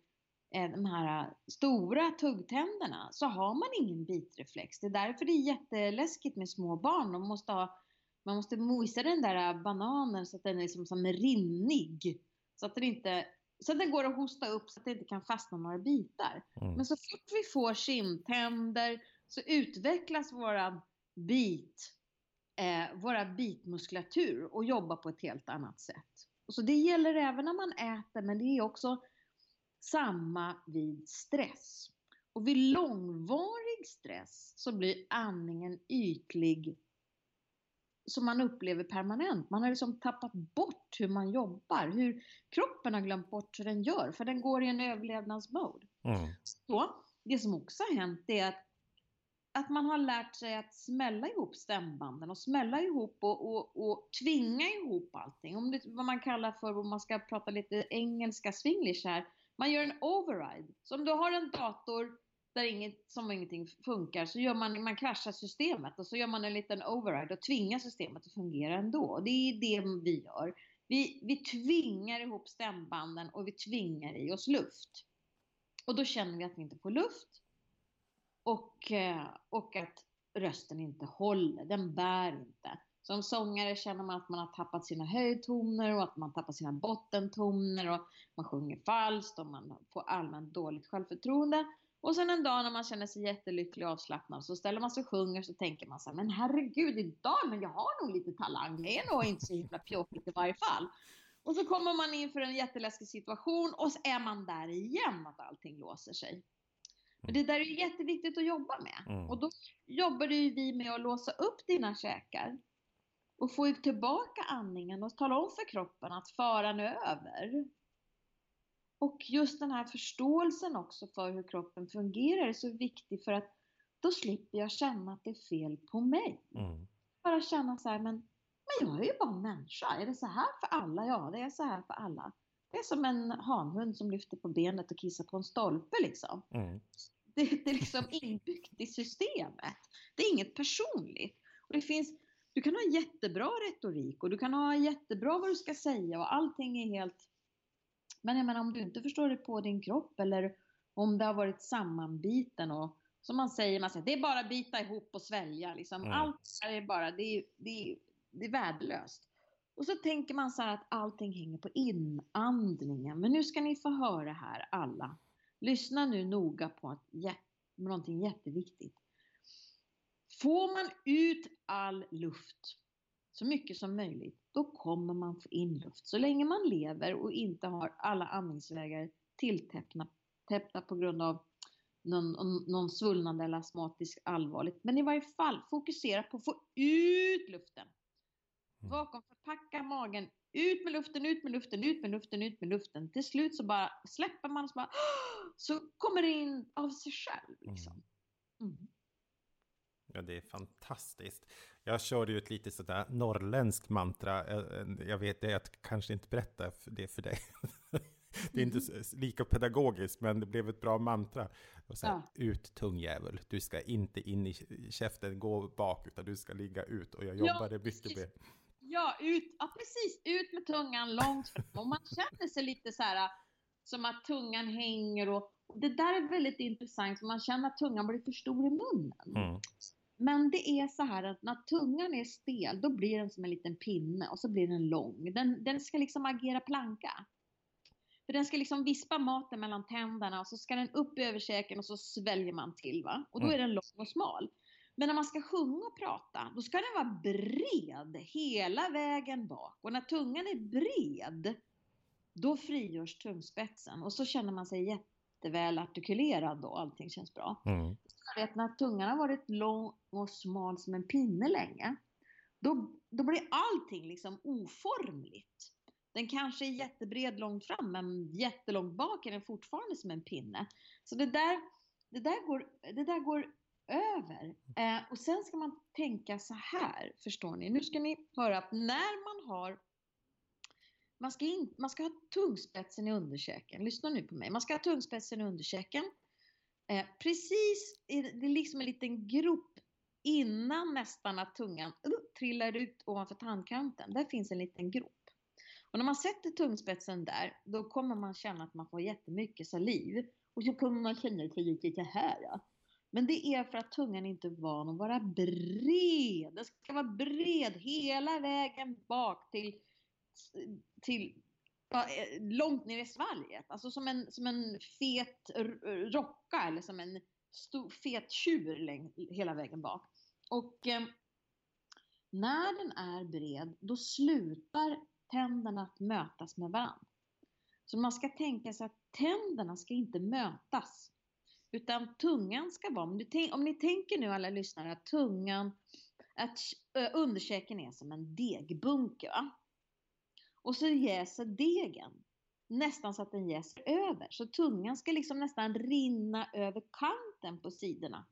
de här stora tuggtänderna så har man ingen bitreflex. Det är därför det är jätteläskigt med små barn. De måste ha, man måste mojsa den där bananen så att den är liksom som rinnig. Så att den inte så att den går att hosta upp så att det inte kan fastna några bitar. Mm. Men så fort vi får kindtänder så utvecklas våra bit, eh, våra bitmuskulatur och jobbar på ett helt annat sätt. Och så det gäller även när man äter men det är också samma vid stress. Och vid långvarig stress så blir andningen ytlig som man upplever permanent. Man har liksom tappat bort hur man jobbar, hur kroppen har glömt bort hur den gör, för den går i en överlevnadsmode. Mm. Så det som också har hänt är att, att man har lärt sig att smälla ihop stämbanden och smälla ihop och, och, och tvinga ihop allting. Om det vad man kallar för, om man ska prata lite engelska swinglish här, man gör en override. Så om du har en dator där inget, som ingenting funkar så gör man, man kraschar systemet och så gör man en liten override och tvingar systemet att fungera ändå. Det är det vi gör. Vi, vi tvingar ihop stämbanden och vi tvingar i oss luft. Och då känner vi att vi inte får luft. Och, eh, och att rösten inte håller, den bär inte. Som sångare känner man att man har tappat sina höjdtoner och att man tappar sina bottentoner och man sjunger falskt och man får allmänt dåligt självförtroende. Och sen en dag när man känner sig jättelycklig och avslappnad så ställer man sig och sjunger så tänker man så här, men herregud idag, men jag har nog lite talang. Det är nog inte så himla pjåkigt i varje fall. Och så kommer man in för en jätteläskig situation och så är man där igen att allting låser sig. Men det där är jätteviktigt att jobba med. Mm. Och då jobbar ju vi med att låsa upp dina käkar. Och få tillbaka andningen och tala om för kroppen att faran är över. Och just den här förståelsen också för hur kroppen fungerar är så viktig för att då slipper jag känna att det är fel på mig. Mm. Bara känna så här, men, men jag är ju bara en människa. Är det så här för alla? Ja, det är så här för alla. Det är som en hanhund som lyfter på benet och kissar på en stolpe liksom. Mm. Det, det, är liksom inbyggt i systemet. Det är inget personligt. Och det finns, du kan ha jättebra retorik och du kan ha jättebra vad du ska säga och allting är helt... Men jag menar om du inte förstår det på din kropp eller om det har varit sammanbiten och som man säger, man säger det är bara att bita ihop och svälja liksom. Mm. Allt är bara, det är, det, är, det är värdelöst. Och så tänker man så här att allting hänger på inandningen. Men nu ska ni få höra här alla. Lyssna nu noga på att, någonting jätteviktigt. Får man ut all luft, så mycket som möjligt, då kommer man få in luft. Så länge man lever och inte har alla andningsvägar tilltäppta på grund av någon, någon svullnande eller astmatisk allvarligt. Men i varje fall fokusera på att få ut luften. Mm. Bakom, förpacka magen, ut med luften, ut med luften, ut med luften, ut med luften. Till slut så bara släpper man så, bara, [GASPS] så kommer det in av sig själv. Liksom. Mm. Mm. Ja, det är fantastiskt. Jag körde ju ett lite sådär norrländskt mantra. Jag vet det, jag kanske inte berättar det för dig. [LAUGHS] Det är inte lika pedagogiskt, men det blev ett bra mantra. Och här, ja. Ut tungjävel, du ska inte in i käften, gå bak, utan du ska ligga ut. Och jag jobbade ja, mycket med Ja, ut, ja, precis. Ut med tungan långt fram. Och man känner sig lite så här som att tungan hänger och, det där är väldigt intressant, för man känner att tungan blir för stor i munnen. Mm. Men det är så här att när tungan är stel, då blir den som en liten pinne och så blir den lång. Den, den ska liksom agera planka. För den ska liksom vispa maten mellan tänderna och så ska den upp över käken och så sväljer man till va. Och då mm. är den lång och smal. Men när man ska sjunga och prata, då ska den vara bred hela vägen bak. Och när tungan är bred, då frigörs tungspetsen. Och så känner man sig jätteväl artikulerad och allting känns bra. Mm. Vet, när tungan har varit lång och smal som en pinne länge, då, då blir allting liksom oformligt. Den kanske är jättebred långt fram, men jättelångt bak är den fortfarande som en pinne. Så det där, det där, går, det där går över. Eh, och sen ska man tänka så här, förstår ni. Nu ska ni höra att när man har man ska, in, man ska ha tungspetsen i underkäken. Lyssna nu på mig. Man ska ha tungspetsen i underkäken. Eh, precis, det är liksom en liten grop innan nästan att tungan uh, trillar ut ovanför tandkanten. Där finns en liten grop. Och när man sätter tungspetsen där, då kommer man känna att man får jättemycket saliv. Och så kommer man känna sig lite här. Ja. Men det är för att tungan inte är van att vara bred. Den ska vara bred hela vägen bak till, till Eh, långt ner i svalget. Alltså som en, som en fet rocka eller som en stor, fet tjur hela vägen bak. Och eh, när den är bred, då slutar tänderna att mötas med varandra. Så man ska tänka sig att tänderna ska inte mötas. Utan tungan ska vara, om, du, om ni tänker nu alla lyssnare att tungan, att eh, underkäken är som en degbunke. Va? Och så jäser degen. Nästan så att den jäser över. Så tungan ska liksom nästan rinna över kanten på sidorna.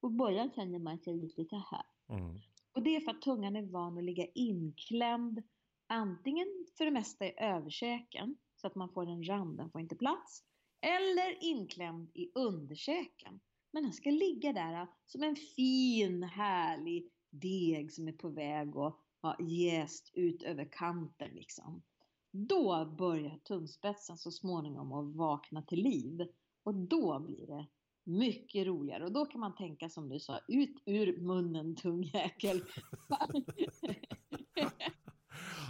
Och början känner man sig lite så här. Mm. Och det är för att tungan är van att ligga inklämd antingen för det mesta i överkäken så att man får en rand, den får inte plats. Eller inklämd i underkäken. Men den ska ligga där som en fin härlig deg som är på väg att ha jäst ut över kanten liksom. Då börjar tungspetsen så småningom att vakna till liv. Och då blir det mycket roligare och då kan man tänka som du sa, ut ur munnen tungjäkel. [LAUGHS]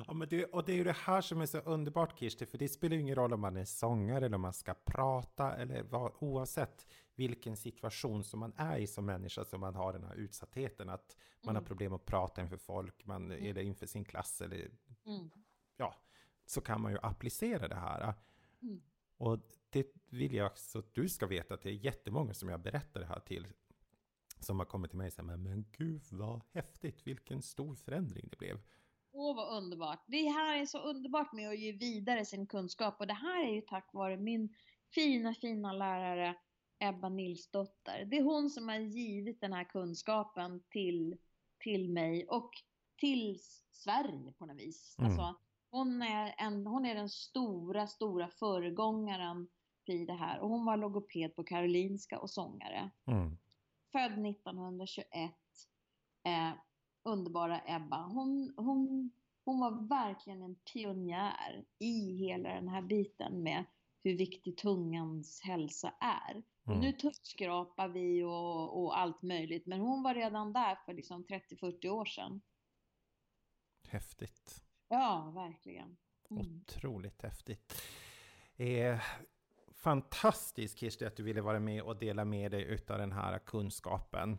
ja, men det, och det är ju det här som är så underbart Kirsti, för det spelar ju ingen roll om man är sångare eller om man ska prata eller vad, oavsett vilken situation som man är i som människa som man har den här utsattheten, att man mm. har problem att prata inför folk, man, mm. eller inför sin klass eller mm. ja, så kan man ju applicera det här. Mm. Och det vill jag också att du ska veta att det är jättemånga som jag berättar det här till som har kommit till mig och sagt, men gud vad häftigt, vilken stor förändring det blev. Åh, vad underbart. Det här är så underbart med att ge vidare sin kunskap och det här är ju tack vare min fina, fina lärare Ebba Nilsdotter. Det är hon som har givit den här kunskapen till, till mig och till Sverige på något vis. Mm. Alltså, hon, är en, hon är den stora, stora föregångaren i det här och hon var logoped på Karolinska och sångare. Mm. Född 1921. Eh, underbara Ebba. Hon, hon, hon var verkligen en pionjär i hela den här biten med hur viktig tungans hälsa är. Mm. nu tuschskrapar vi och, och, allt möjligt, men hon var redan där för liksom 30-40 år sedan. Häftigt. Ja, verkligen. Mm. Otroligt häftigt. Eh, fantastiskt Kirsti att du ville vara med och dela med dig av den här kunskapen.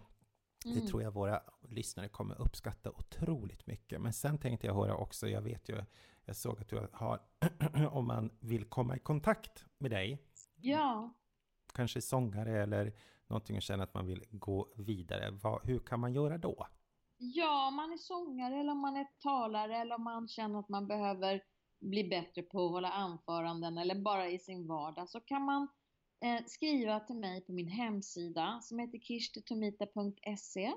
Mm. Det tror jag våra lyssnare kommer uppskatta otroligt mycket. Men sen tänkte jag höra också, jag vet ju, jag såg att du har, [CLEARS THROAT] om man vill komma i kontakt med dig. Ja. Kanske sångare eller någonting och känner att man vill gå vidare. Vad, hur kan man göra då? Ja, om man är sångare eller om man är talare eller om man känner att man behöver bli bättre på att hålla anföranden eller bara i sin vardag så kan man eh, skriva till mig på min hemsida som heter kirstetomita.se.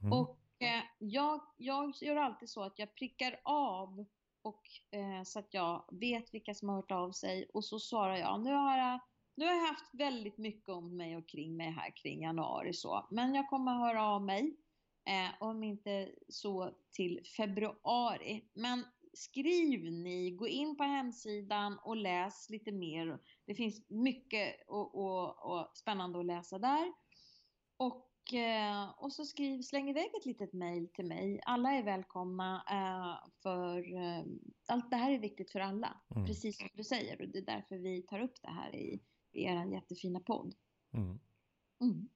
Mm. Och eh, jag, jag gör alltid så att jag prickar av och, eh, så att jag vet vilka som har hört av sig och så svarar jag. Nu har jag, nu har jag haft väldigt mycket om mig och kring mig här kring januari så. Men jag kommer att höra av mig. Eh, om inte så till februari. Men skriv ni, gå in på hemsidan och läs lite mer. Det finns mycket och, och, och spännande att läsa där. Och, eh, och så skriv, släng iväg ett litet mail till mig. Alla är välkomna eh, för eh, allt det här är viktigt för alla. Mm. Precis som du säger och det är därför vi tar upp det här i, i er jättefina podd. Mm. Mm.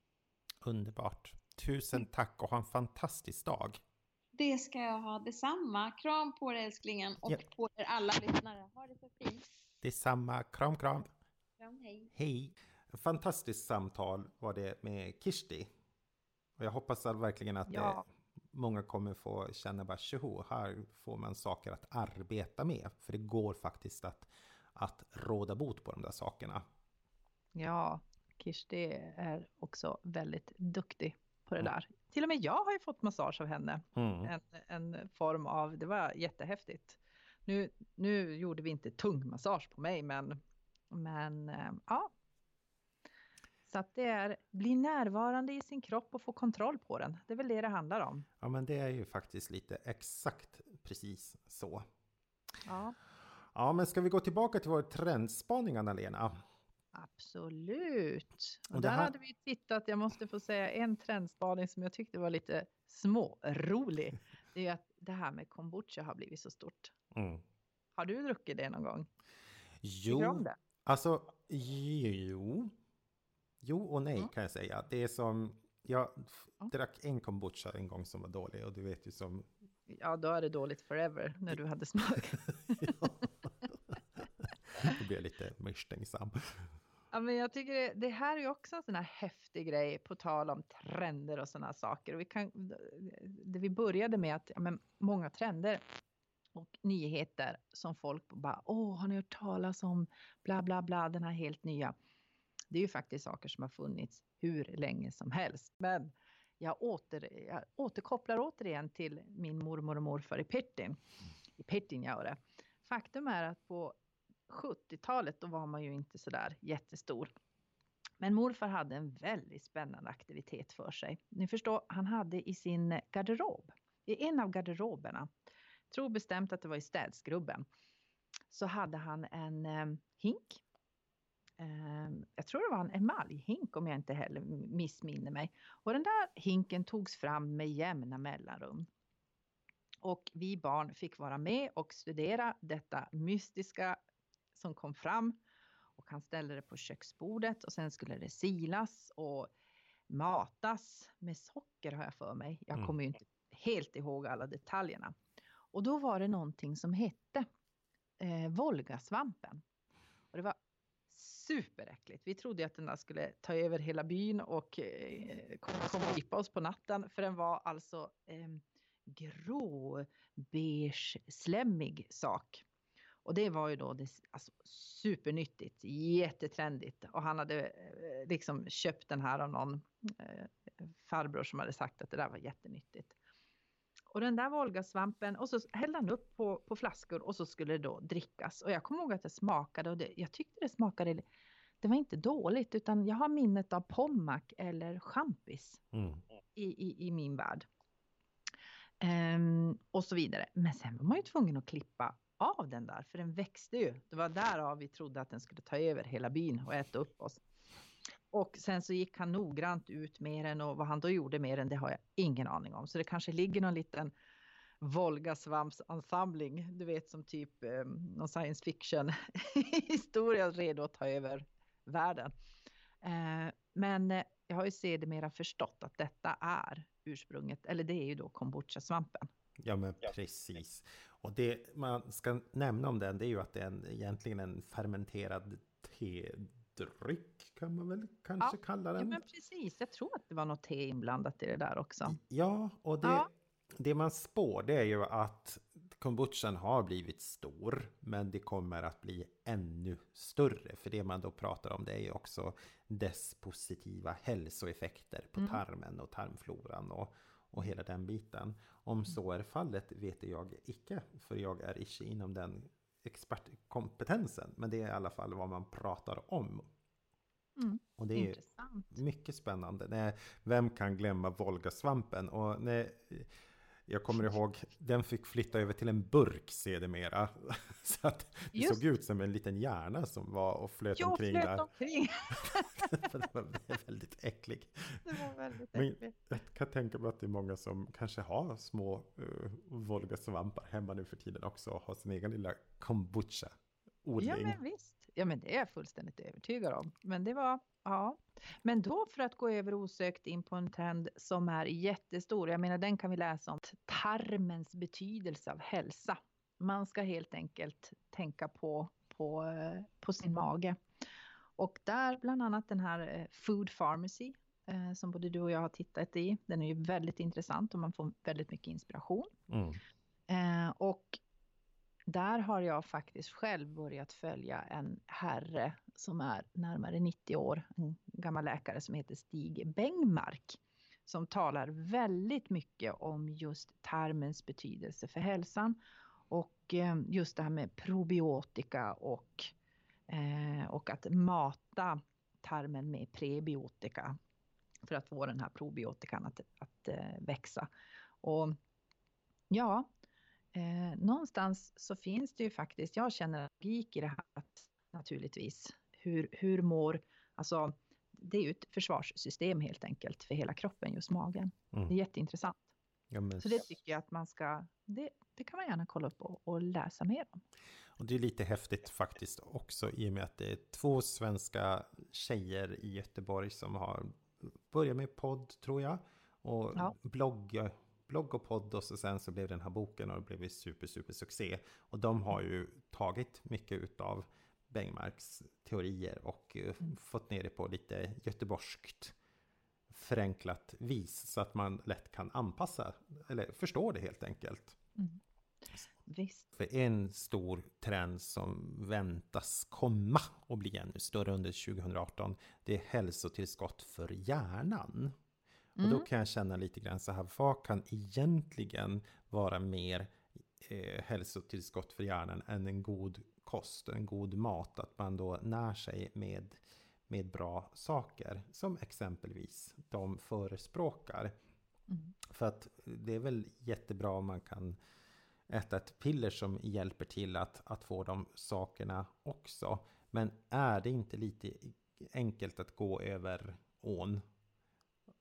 Underbart. Tusen tack och ha en fantastisk dag. Det ska jag ha detsamma. Kram på dig älsklingen och ja. på er alla lyssnare. Ha det så fint. Detsamma. Kram, kram. Kram, hej. Hej. Fantastiskt samtal var det med Kirsti. Och jag hoppas verkligen att ja. det, många kommer få känna bara tjoho, här får man saker att arbeta med. För det går faktiskt att, att råda bot på de där sakerna. Ja, Kirsti är också väldigt duktig på det mm. där. Till och med jag har ju fått massage av henne. Mm. En, en form av, det var jättehäftigt. Nu, nu gjorde vi inte tung massage på mig men, men eh, ja. Så att det är, bli närvarande i sin kropp och få kontroll på den. Det är väl det det handlar om. Ja men det är ju faktiskt lite exakt precis så. Ja. Ja men ska vi gå tillbaka till vår trendspaning Anna-Lena? Absolut. Och, och där här... hade vi tittat, jag måste få säga en trendspaning som jag tyckte var lite smårolig. Det är att det här med kombucha har blivit så stort. Mm. Har du druckit det någon gång? Jo, det? alltså jo. Jo och nej mm. kan jag säga. Det är som, jag mm. drack en kombucha en gång som var dålig och du vet ju som... Ja, då är det dåligt forever när du hade smak. [LAUGHS] [LAUGHS] Då blir jag lite misstänksam. Ja, men jag tycker det, det, här är också en sån här häftig grej på tal om trender och sådana saker. Och vi kan, det vi började med att ja, men många trender och nyheter som folk bara, åh, har ni hört talas om bla bla bla, den här helt nya. Det är ju faktiskt saker som har funnits hur länge som helst. Men jag, åter, jag återkopplar återigen till min mormor och morfar i Pirtin. I Pettinjaure. Faktum är att på 70-talet då var man ju inte sådär jättestor. Men morfar hade en väldigt spännande aktivitet för sig. Ni förstår, han hade i sin garderob, i en av garderoberna, tror bestämt att det var i städskrubben, så hade han en eh, hink. Eh, jag tror det var en emaljhink om jag inte heller missminner mig. Och den där hinken togs fram med jämna mellanrum. Och vi barn fick vara med och studera detta mystiska som kom fram och han ställde det på köksbordet och sen skulle det silas och matas med socker har jag för mig. Jag mm. kommer ju inte helt ihåg alla detaljerna. Och då var det någonting som hette eh, Volgasvampen. Och det var superäckligt. Vi trodde att den där skulle ta över hela byn och eh, komma och gripa oss på natten. För den var alltså eh, grå, beige, slemmig sak. Och det var ju då det, alltså, supernyttigt, jättetrendigt. Och han hade eh, liksom köpt den här av någon eh, farbror som hade sagt att det där var jättenyttigt. Och den där Volgasvampen och så hällde han upp på, på flaskor och så skulle det då drickas. Och jag kommer ihåg att det smakade och det, jag tyckte det smakade, det var inte dåligt utan jag har minnet av pommac eller champis mm. i, i, i min värld. Um, och så vidare. Men sen var man ju tvungen att klippa av den där för den växte ju. Det var därav vi trodde att den skulle ta över hela byn och äta upp oss. Och sen så gick han noggrant ut med den och vad han då gjorde med den det har jag ingen aning om. Så det kanske ligger någon liten Volgasvampsansamling, du vet som typ eh, någon science fiction [LAUGHS] historia redo att ta över världen. Eh, men eh, jag har ju sedermera förstått att detta är ursprunget, eller det är ju då kombucha-svampen. Ja men precis. Och det man ska nämna om den det är ju att det är en, egentligen en fermenterad te dryck kan man väl kanske ja, kalla den. Ja, men precis. Jag tror att det var något te inblandat i det där också. Ja, och det, ja. det man spår det är ju att kombuchan har blivit stor, men det kommer att bli ännu större. För det man då pratar om det är ju också dess positiva hälsoeffekter på mm. tarmen och tarmfloran och, och hela den biten. Om så är fallet vet jag icke, för jag är icke inom den expertkompetensen. Men det är i alla fall vad man pratar om. Mm, och det är intressant. mycket spännande. Vem kan glömma Volgasvampen? Och när, jag kommer ihåg, den fick flytta över till en burk sedermera. [LAUGHS] Så att det Just. såg ut som en liten hjärna som var och flöt jo, omkring flöt där. Omkring. [LAUGHS] [LAUGHS] det var väldigt äcklig. Det var väldigt äckligt. Men jag kan tänka mig att det är många som kanske har små uh, Volga-svampar hemma nu för tiden också. Och har sin egen lilla kombucha. Odling. Ja men visst. Ja men det är jag fullständigt övertygad om. Men det var Ja, men då för att gå över osökt in på en trend som är jättestor. Jag menar den kan vi läsa om. Tarmens betydelse av hälsa. Man ska helt enkelt tänka på, på, på sin mage. Och där bland annat den här eh, Food Pharmacy eh, som både du och jag har tittat i. Den är ju väldigt intressant och man får väldigt mycket inspiration. Mm. Eh, och där har jag faktiskt själv börjat följa en herre som är närmare 90 år, en gammal läkare som heter Stig Bengmark som talar väldigt mycket om just tarmens betydelse för hälsan och eh, just det här med probiotika och, eh, och att mata tarmen med prebiotika för att få den här probiotikan att, att eh, växa. Och ja, eh, någonstans så finns det ju faktiskt, jag känner logik i det här naturligtvis. Hur, hur mår, alltså det är ju ett försvarssystem helt enkelt för hela kroppen, just magen. Mm. Det är jätteintressant. Ja, men... Så det tycker jag att man ska, det, det kan man gärna kolla upp och, och, läsa mer om. Och det är lite häftigt faktiskt också i och med att det är två svenska tjejer i Göteborg som har börjat med podd tror jag. Och ja. blogg blogg och podd och så sen så blev den här boken och det blev super, super succé. Och de har ju tagit mycket utav Bengmarks teorier och eh, mm. fått ner det på lite göteborgskt förenklat vis så att man lätt kan anpassa eller förstå det helt enkelt. Mm. Visst. För en stor trend som väntas komma och bli ännu större under 2018 det är hälsotillskott för hjärnan. Mm. Och då mm. kan jag känna lite grann så här, vad kan egentligen vara mer eh, hälsotillskott för hjärnan än en god kost, en god mat? Att man då när sig med, med bra saker, som exempelvis de förespråkar. Mm. För att det är väl jättebra om man kan äta ett piller som hjälper till att, att få de sakerna också. Men är det inte lite enkelt att gå över ån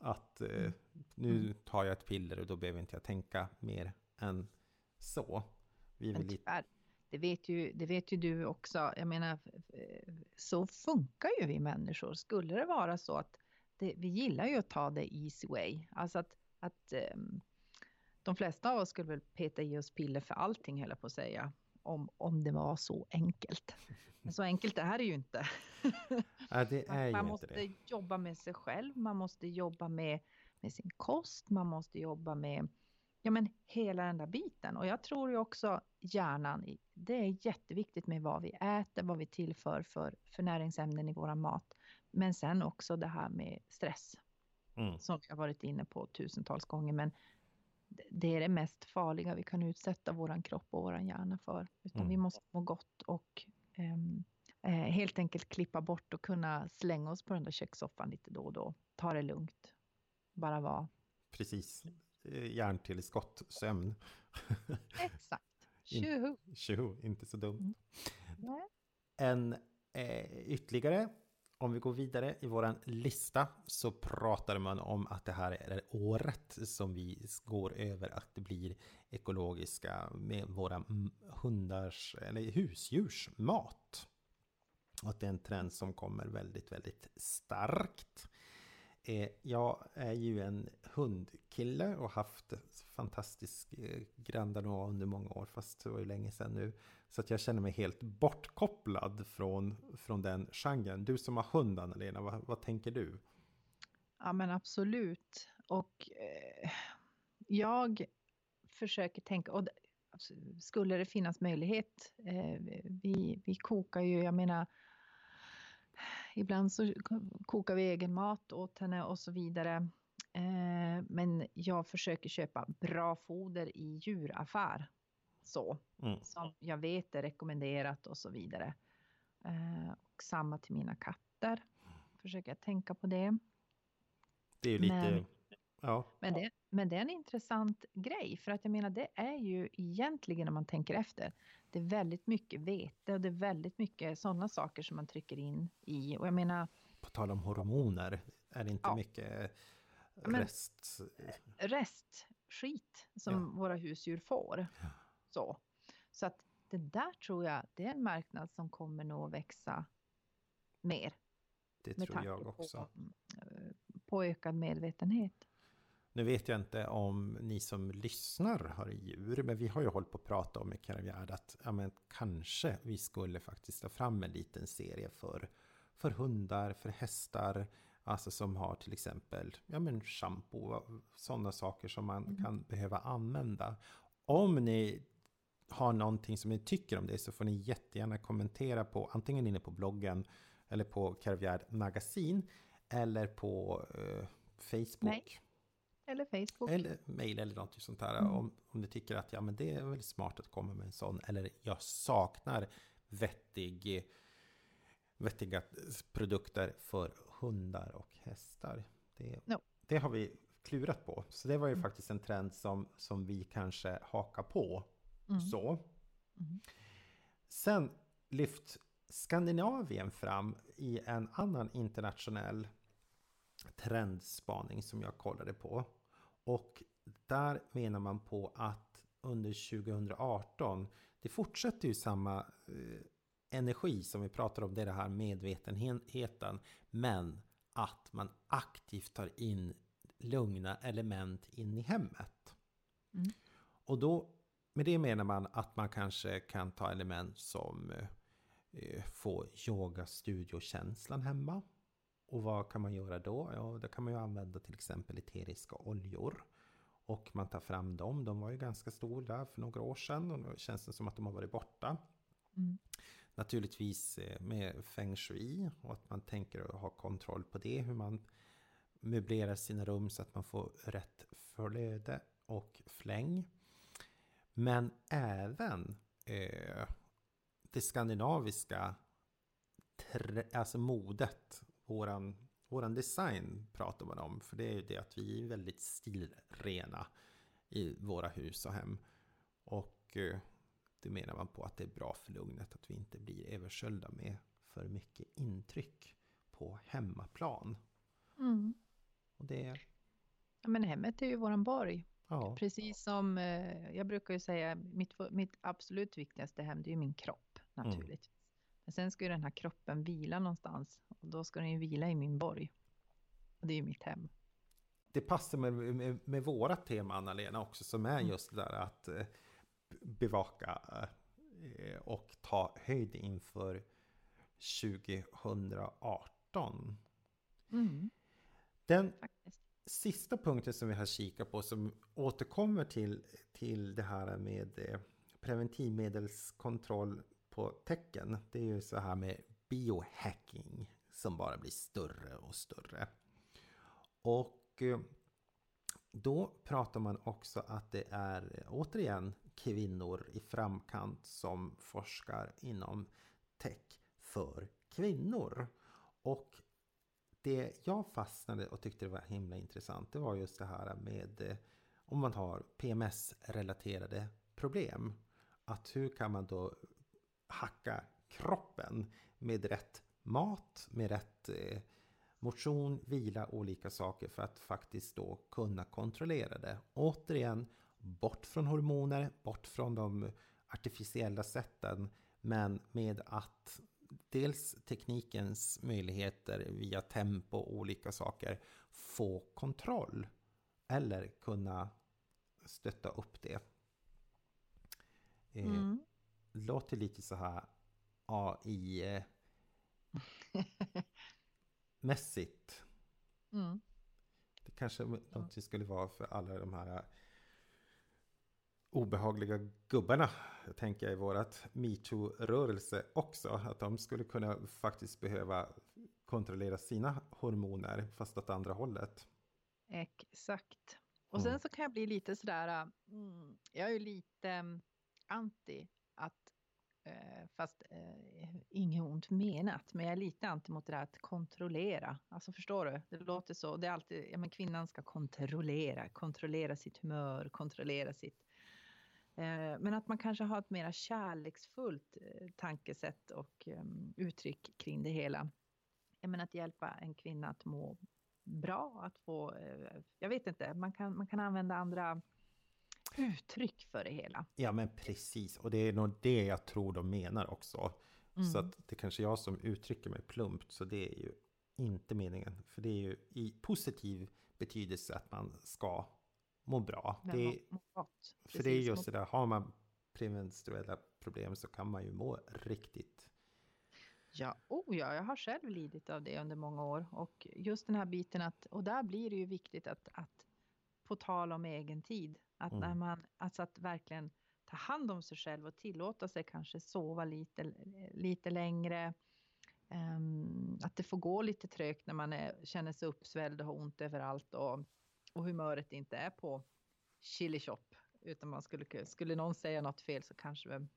att eh, mm. nu mm. tar jag ett piller och då behöver inte jag tänka mer än så. Vi vill lite... det, vet ju, det vet ju du också. Jag menar, så funkar ju vi människor. Skulle det vara så att det, vi gillar ju att ta det easy way. Alltså att, att um, de flesta av oss skulle väl peta i oss piller för allting, höll på att säga. Om, om det var så enkelt. Men så enkelt är det ju inte. [LAUGHS] Ja, det är man ju måste inte det. jobba med sig själv, man måste jobba med, med sin kost, man måste jobba med ja, men hela den där biten. Och jag tror ju också hjärnan, det är jätteviktigt med vad vi äter, vad vi tillför för, för näringsämnen i våran mat. Men sen också det här med stress. Mm. Som jag varit inne på tusentals gånger. Men det är det mest farliga vi kan utsätta våran kropp och våran hjärna för. Utan Mm. vi måste må gott och ehm, eh, helt enkelt klippa bort och kunna slänga oss på den där kökssoffan lite då och då. Ta det lugnt. Bara vara. Precis. Eh, Hjärntillskott, sömn. Exakt. [LAUGHS] In- Tjoho! Tjoho, inte så dumt. Nej. En eh, ytterligare, om vi går vidare i våran lista så pratar man om att det här är året som vi går över att det blir ekologiska med våra hundars eller husdjurs mat. Och att det är en trend som kommer väldigt, väldigt starkt. Eh, jag är ju en hundkille och haft fantastisk eh, Grand Danois under många år, fast det var ju länge sedan nu. Så att jag känner mig helt bortkopplad från, från den genren. Du som har hund, Anna-Lena, vad, vad tänker du? Ja men absolut. Och eh, jag försöker tänka, och skulle det finnas möjlighet, eh, vi, vi kokar ju, jag menar, ibland så kokar vi egen mat åt henne och så vidare. Eh, men jag försöker köpa bra foder i djuraffär. Så, Mm. som jag vet är rekommenderat och så vidare. Eh, och samma till mina katter. Försöker jag tänka på det. Det är lite... Men- Ja, Men det, men det är en intressant grej för att jag menar det är ju egentligen om man tänker efter. Det är väldigt mycket vete och det är väldigt mycket sådana saker som man trycker in i och jag menar på tal om hormoner, är det inte Ja. mycket men- rest... restskit som Ja. våra husdjur får. Så. så att det där tror jag det är en marknad som kommer nog växa mer. Det tror jag också. På, eh, på ökad medvetenhet. Nu vet jag inte om ni som lyssnar har djur, men vi har ju hållit på att prata om i Karavjärd att ja, men kanske vi skulle faktiskt ta fram en liten serie för, för hundar, för hästar, alltså som har till exempel ja, men shampoo, sådana saker som man kan behöva använda. Om ni har någonting som ni tycker om det så får ni jättegärna kommentera på antingen inne på bloggen eller på Karavjärd magasin eller på eh, Facebook. Nej. Eller Facebook. Eller mail eller något sånt där. Mm. Om, om du tycker att ja, men det är väldigt smart att komma med en sån. Eller jag saknar vettig, vettiga produkter för hundar och hästar. Det, Ja. det har vi klurat på. Så det var ju Mm. faktiskt en trend som, som vi kanske hakar på. Mm. Så. Mm. Sen lyft Skandinavien fram i en annan internationell trendspaning som jag kollade på. Och där menar man på att under 2018, det fortsätter ju samma eh, energi som vi pratar om, det är det här medvetenheten, men att man aktivt tar in lugna element in i hemmet. Mm. Och då, med det menar man att man kanske kan ta element som eh, eh, få yoga-studiokänslan hemma. Och vad kan man göra då? Ja, då kan man ju använda till exempel eteriska oljor. Och man tar fram dem. De var ju ganska stora för några år sedan och nu känns det som att de har varit borta. Mm. Naturligtvis eh, med feng shui och att man tänker ha kontroll på det. Hur man möblerar sina rum så att man får rätt flöde och fläng. Men även eh, det skandinaviska alltså modet, våran, våran design pratar man om. För det är ju det att vi är väldigt stilrena i våra hus och hem. Och eh, det menar man på att det är bra för lugnet att vi inte blir översköljda med för mycket intryck på hemmaplan. Mm. Och det, Ja, men hemmet är ju våran borg. ja, Precis som eh, jag brukar ju säga, mitt, mitt absolut viktigaste hem det är ju min kropp naturligtvis. Men sen ska ju den här kroppen vila någonstans och då ska den ju vila i min borg. Och det är ju mitt hem. det passar med, med, med våra tema Anna-Lena också som är Mm. just det där att eh, bevaka eh, och ta höjd inför 2018. Mm. Den Faktiskt. sista punkten som vi har kikat på som återkommer till, till det här med eh, preventivmedelskontroll på tecken. Det är ju så här med biohacking som bara blir större och större. Och eh, då pratar man också att det är eh, återigen kvinnor i framkant som forskar inom tech för kvinnor. Och det jag fastnade och tyckte det var himla intressant det var just det här med eh, om man har PMS-relaterade problem. Att hur kan man då hacka kroppen med rätt mat, med rätt eh, motion, vila, och olika saker för att faktiskt då kunna kontrollera det. Återigen, bort från hormoner, bort från de artificiella sätten, men med att dels teknikens möjligheter via tempo och olika saker få kontroll eller kunna stötta upp det. Eh, mm. Låter lite så här AI [LAUGHS] mässigt. Mm. Det kanske något skulle vara för alla de här obehagliga gubbarna, tänker jag i vårat metoo-rörelse också. Att de skulle kunna faktiskt behöva kontrollera sina hormoner fast åt andra hållet. Exakt. Och sen mm. så kan jag bli lite sådär, mm, jag är ju lite mm, anti Eh, Eh, fast eh, inget ont menat, men jag är lite anti mot det där att kontrollera. Alltså förstår du? Det låter så. Det är alltid, ja men kvinnan ska kontrollera, kontrollera sitt humör, kontrollera sitt... Eh, men att man kanske har ett mera kärleksfullt eh, tankesätt och eh, uttryck kring det hela. Jag menar att hjälpa en kvinna att må bra, att få... Eh, jag vet inte, man kan, man kan använda andra uttryck för det hela. Ja men precis, och det är nog det jag tror de menar också. Mm. Så att det kanske är jag som uttrycker mig plumpt, så det är ju inte meningen. För det är ju i positiv betydelse att man ska må bra. Det är, för det är just det där, har man premenstruella problem så kan man ju må riktigt Ja, oh ja, jag har själv lidit av det under många år och just den här biten att, och där blir det ju viktigt att, att på tal om egen tid, att mm. när man, alltså att verkligen ta hand om sig själv och tillåta sig kanske sova lite, lite längre. Um, att det får gå lite trögt när man är, känner sig uppsvälld och har ont överallt och, och humöret inte är på chili shop. Utan man skulle, skulle någon säga något fel så kanske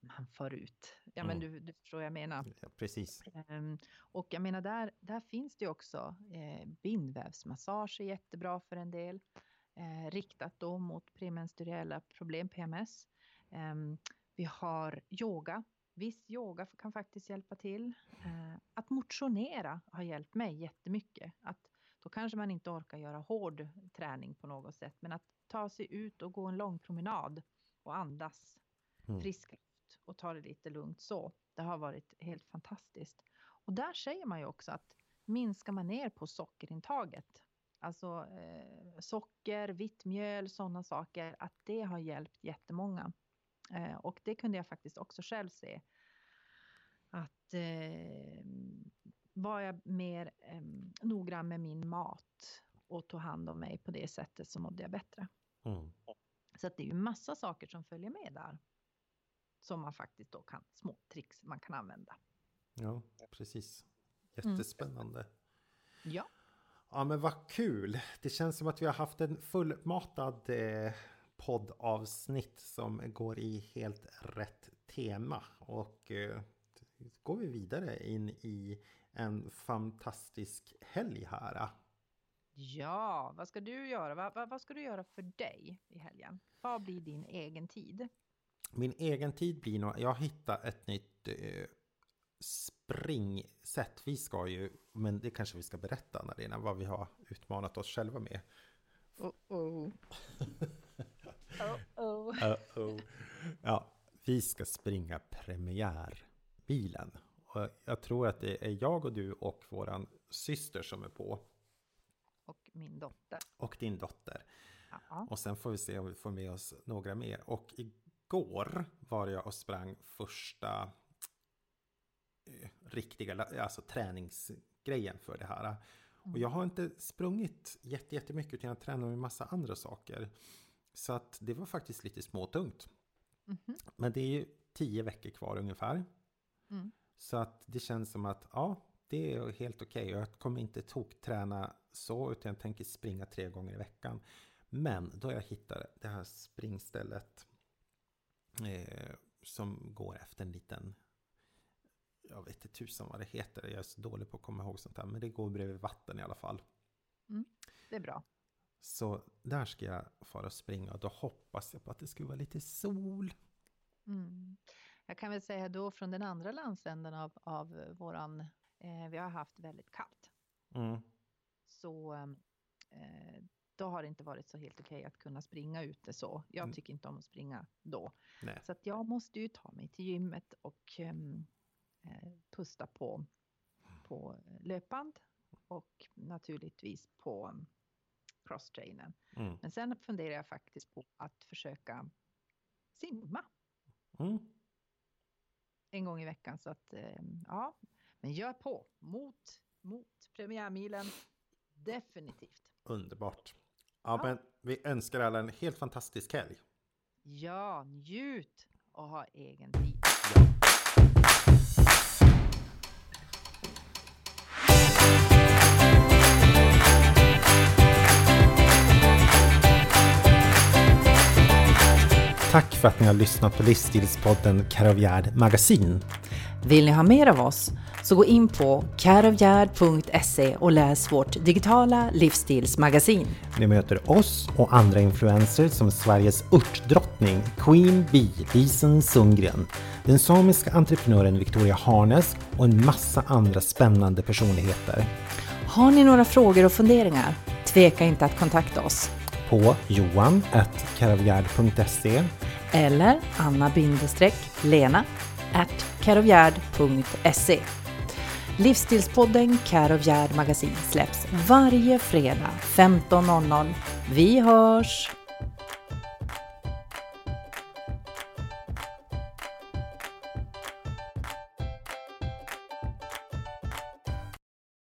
man far ut. Ja, men mm. du, du förstår vad jag menar. Ja, precis. Um, och jag menar, där, där finns det också eh, bindvävsmassage är jättebra för en del eh, riktat då mot premenstruella problem, PMS. Eh, vi har yoga. Viss yoga kan faktiskt hjälpa till. Eh, att motionera har hjälpt mig jättemycket. Att, då kanske man inte orkar göra hård träning på något sätt, men att ta sig ut och gå en lång promenad och andas mm. frisk luft och ta det lite lugnt så. Det har varit helt fantastiskt. Och där säger man ju också att minskar man ner på sockerintaget Alltså eh, socker, vitt mjöl, sådana saker, att det har hjälpt jättemånga. Eh, och det kunde jag faktiskt också själv se. Att eh, var jag mer eh, noggrann med min mat och tog hand om mig på det sättet så mådde jag bättre. Mm. Så att det är ju massa saker som följer med där. Som man faktiskt då kan, små tricks man kan använda. Ja, precis. Jättespännande. Mm. Ja. Ja men vad kul! Det känns som att vi har haft en fullmatad eh, poddavsnitt som går i helt rätt tema. Och eh, går vi vidare in i en fantastisk helg här. Ja, vad ska du göra? Vad, vad, vad ska du göra för dig i helgen? Vad blir din egen tid? Min egen tid blir nog, jag hittar ett nytt eh, springsätt. Vi ska ju, men det kanske vi ska berätta Narina, vad vi har utmanat oss själva med. Oh oh. [LAUGHS] oh oh. Uh -oh. Ja, vi ska springa premiärbilen. Och jag tror att det är jag och du och våran syster som är på. Och min dotter. Och din dotter. Ja. Och sen får vi se om vi får med oss några mer. Och igår var jag och sprang första riktiga alltså träningsgrejen för det här. Och jag har inte sprungit jättemycket utan jag tränar med massa andra saker. Så att det var faktiskt lite småtungt. Mm -hmm. Men det är ju tio veckor kvar ungefär. Mm. Så att det känns som att ja, det är helt okej. Okay. Jag kommer inte tokträna så utan jag tänker springa tre gånger i veckan. Men då jag hittar det här springstället eh, som går efter en liten jag vet inte tusan vad det heter. Jag är så dålig på att komma ihåg sånt här. Men det går bredvid vatten i alla fall. Mm, det är bra. Så där ska jag fara och springa och då hoppas jag på att det ska vara lite sol. Mm. Jag kan väl säga då från den andra landsänden av, av våran, eh, vi har haft väldigt kallt. Mm. Så eh, då har det inte varit så helt okej att kunna springa ute så. Jag mm. tycker inte om att springa då. Nej. Så att jag måste ju ta mig till gymmet och um, pusta på, på löpband och naturligtvis på crosstrainen. Mm. Men sen funderar jag faktiskt på att försöka simma. Mm. En gång i veckan så att ehm, ja, men gör på mot, mot premiärmilen. Definitivt. Underbart. Ja, ja, men vi önskar alla en helt fantastisk helg. Ja, njut och ha egen tid. Tack för att ni har lyssnat på livsstilspodden Karavjärd Magasin. Vill ni ha mer av oss så gå in på careofgärd.se och läs vårt digitala livsstilsmagasin. Ni möter oss och andra influencers som Sveriges örtdrottning Queen Bee Lisen Sundgren, den samiska entreprenören Victoria Harnes och en massa andra spännande personligheter. Har ni några frågor och funderingar? Tveka inte att kontakta oss. På johan.caravgard.se eller anna-lena carovgard.se Livsstilspodden Karovgärd Magasin släpps varje fredag 15.00. Vi hörs!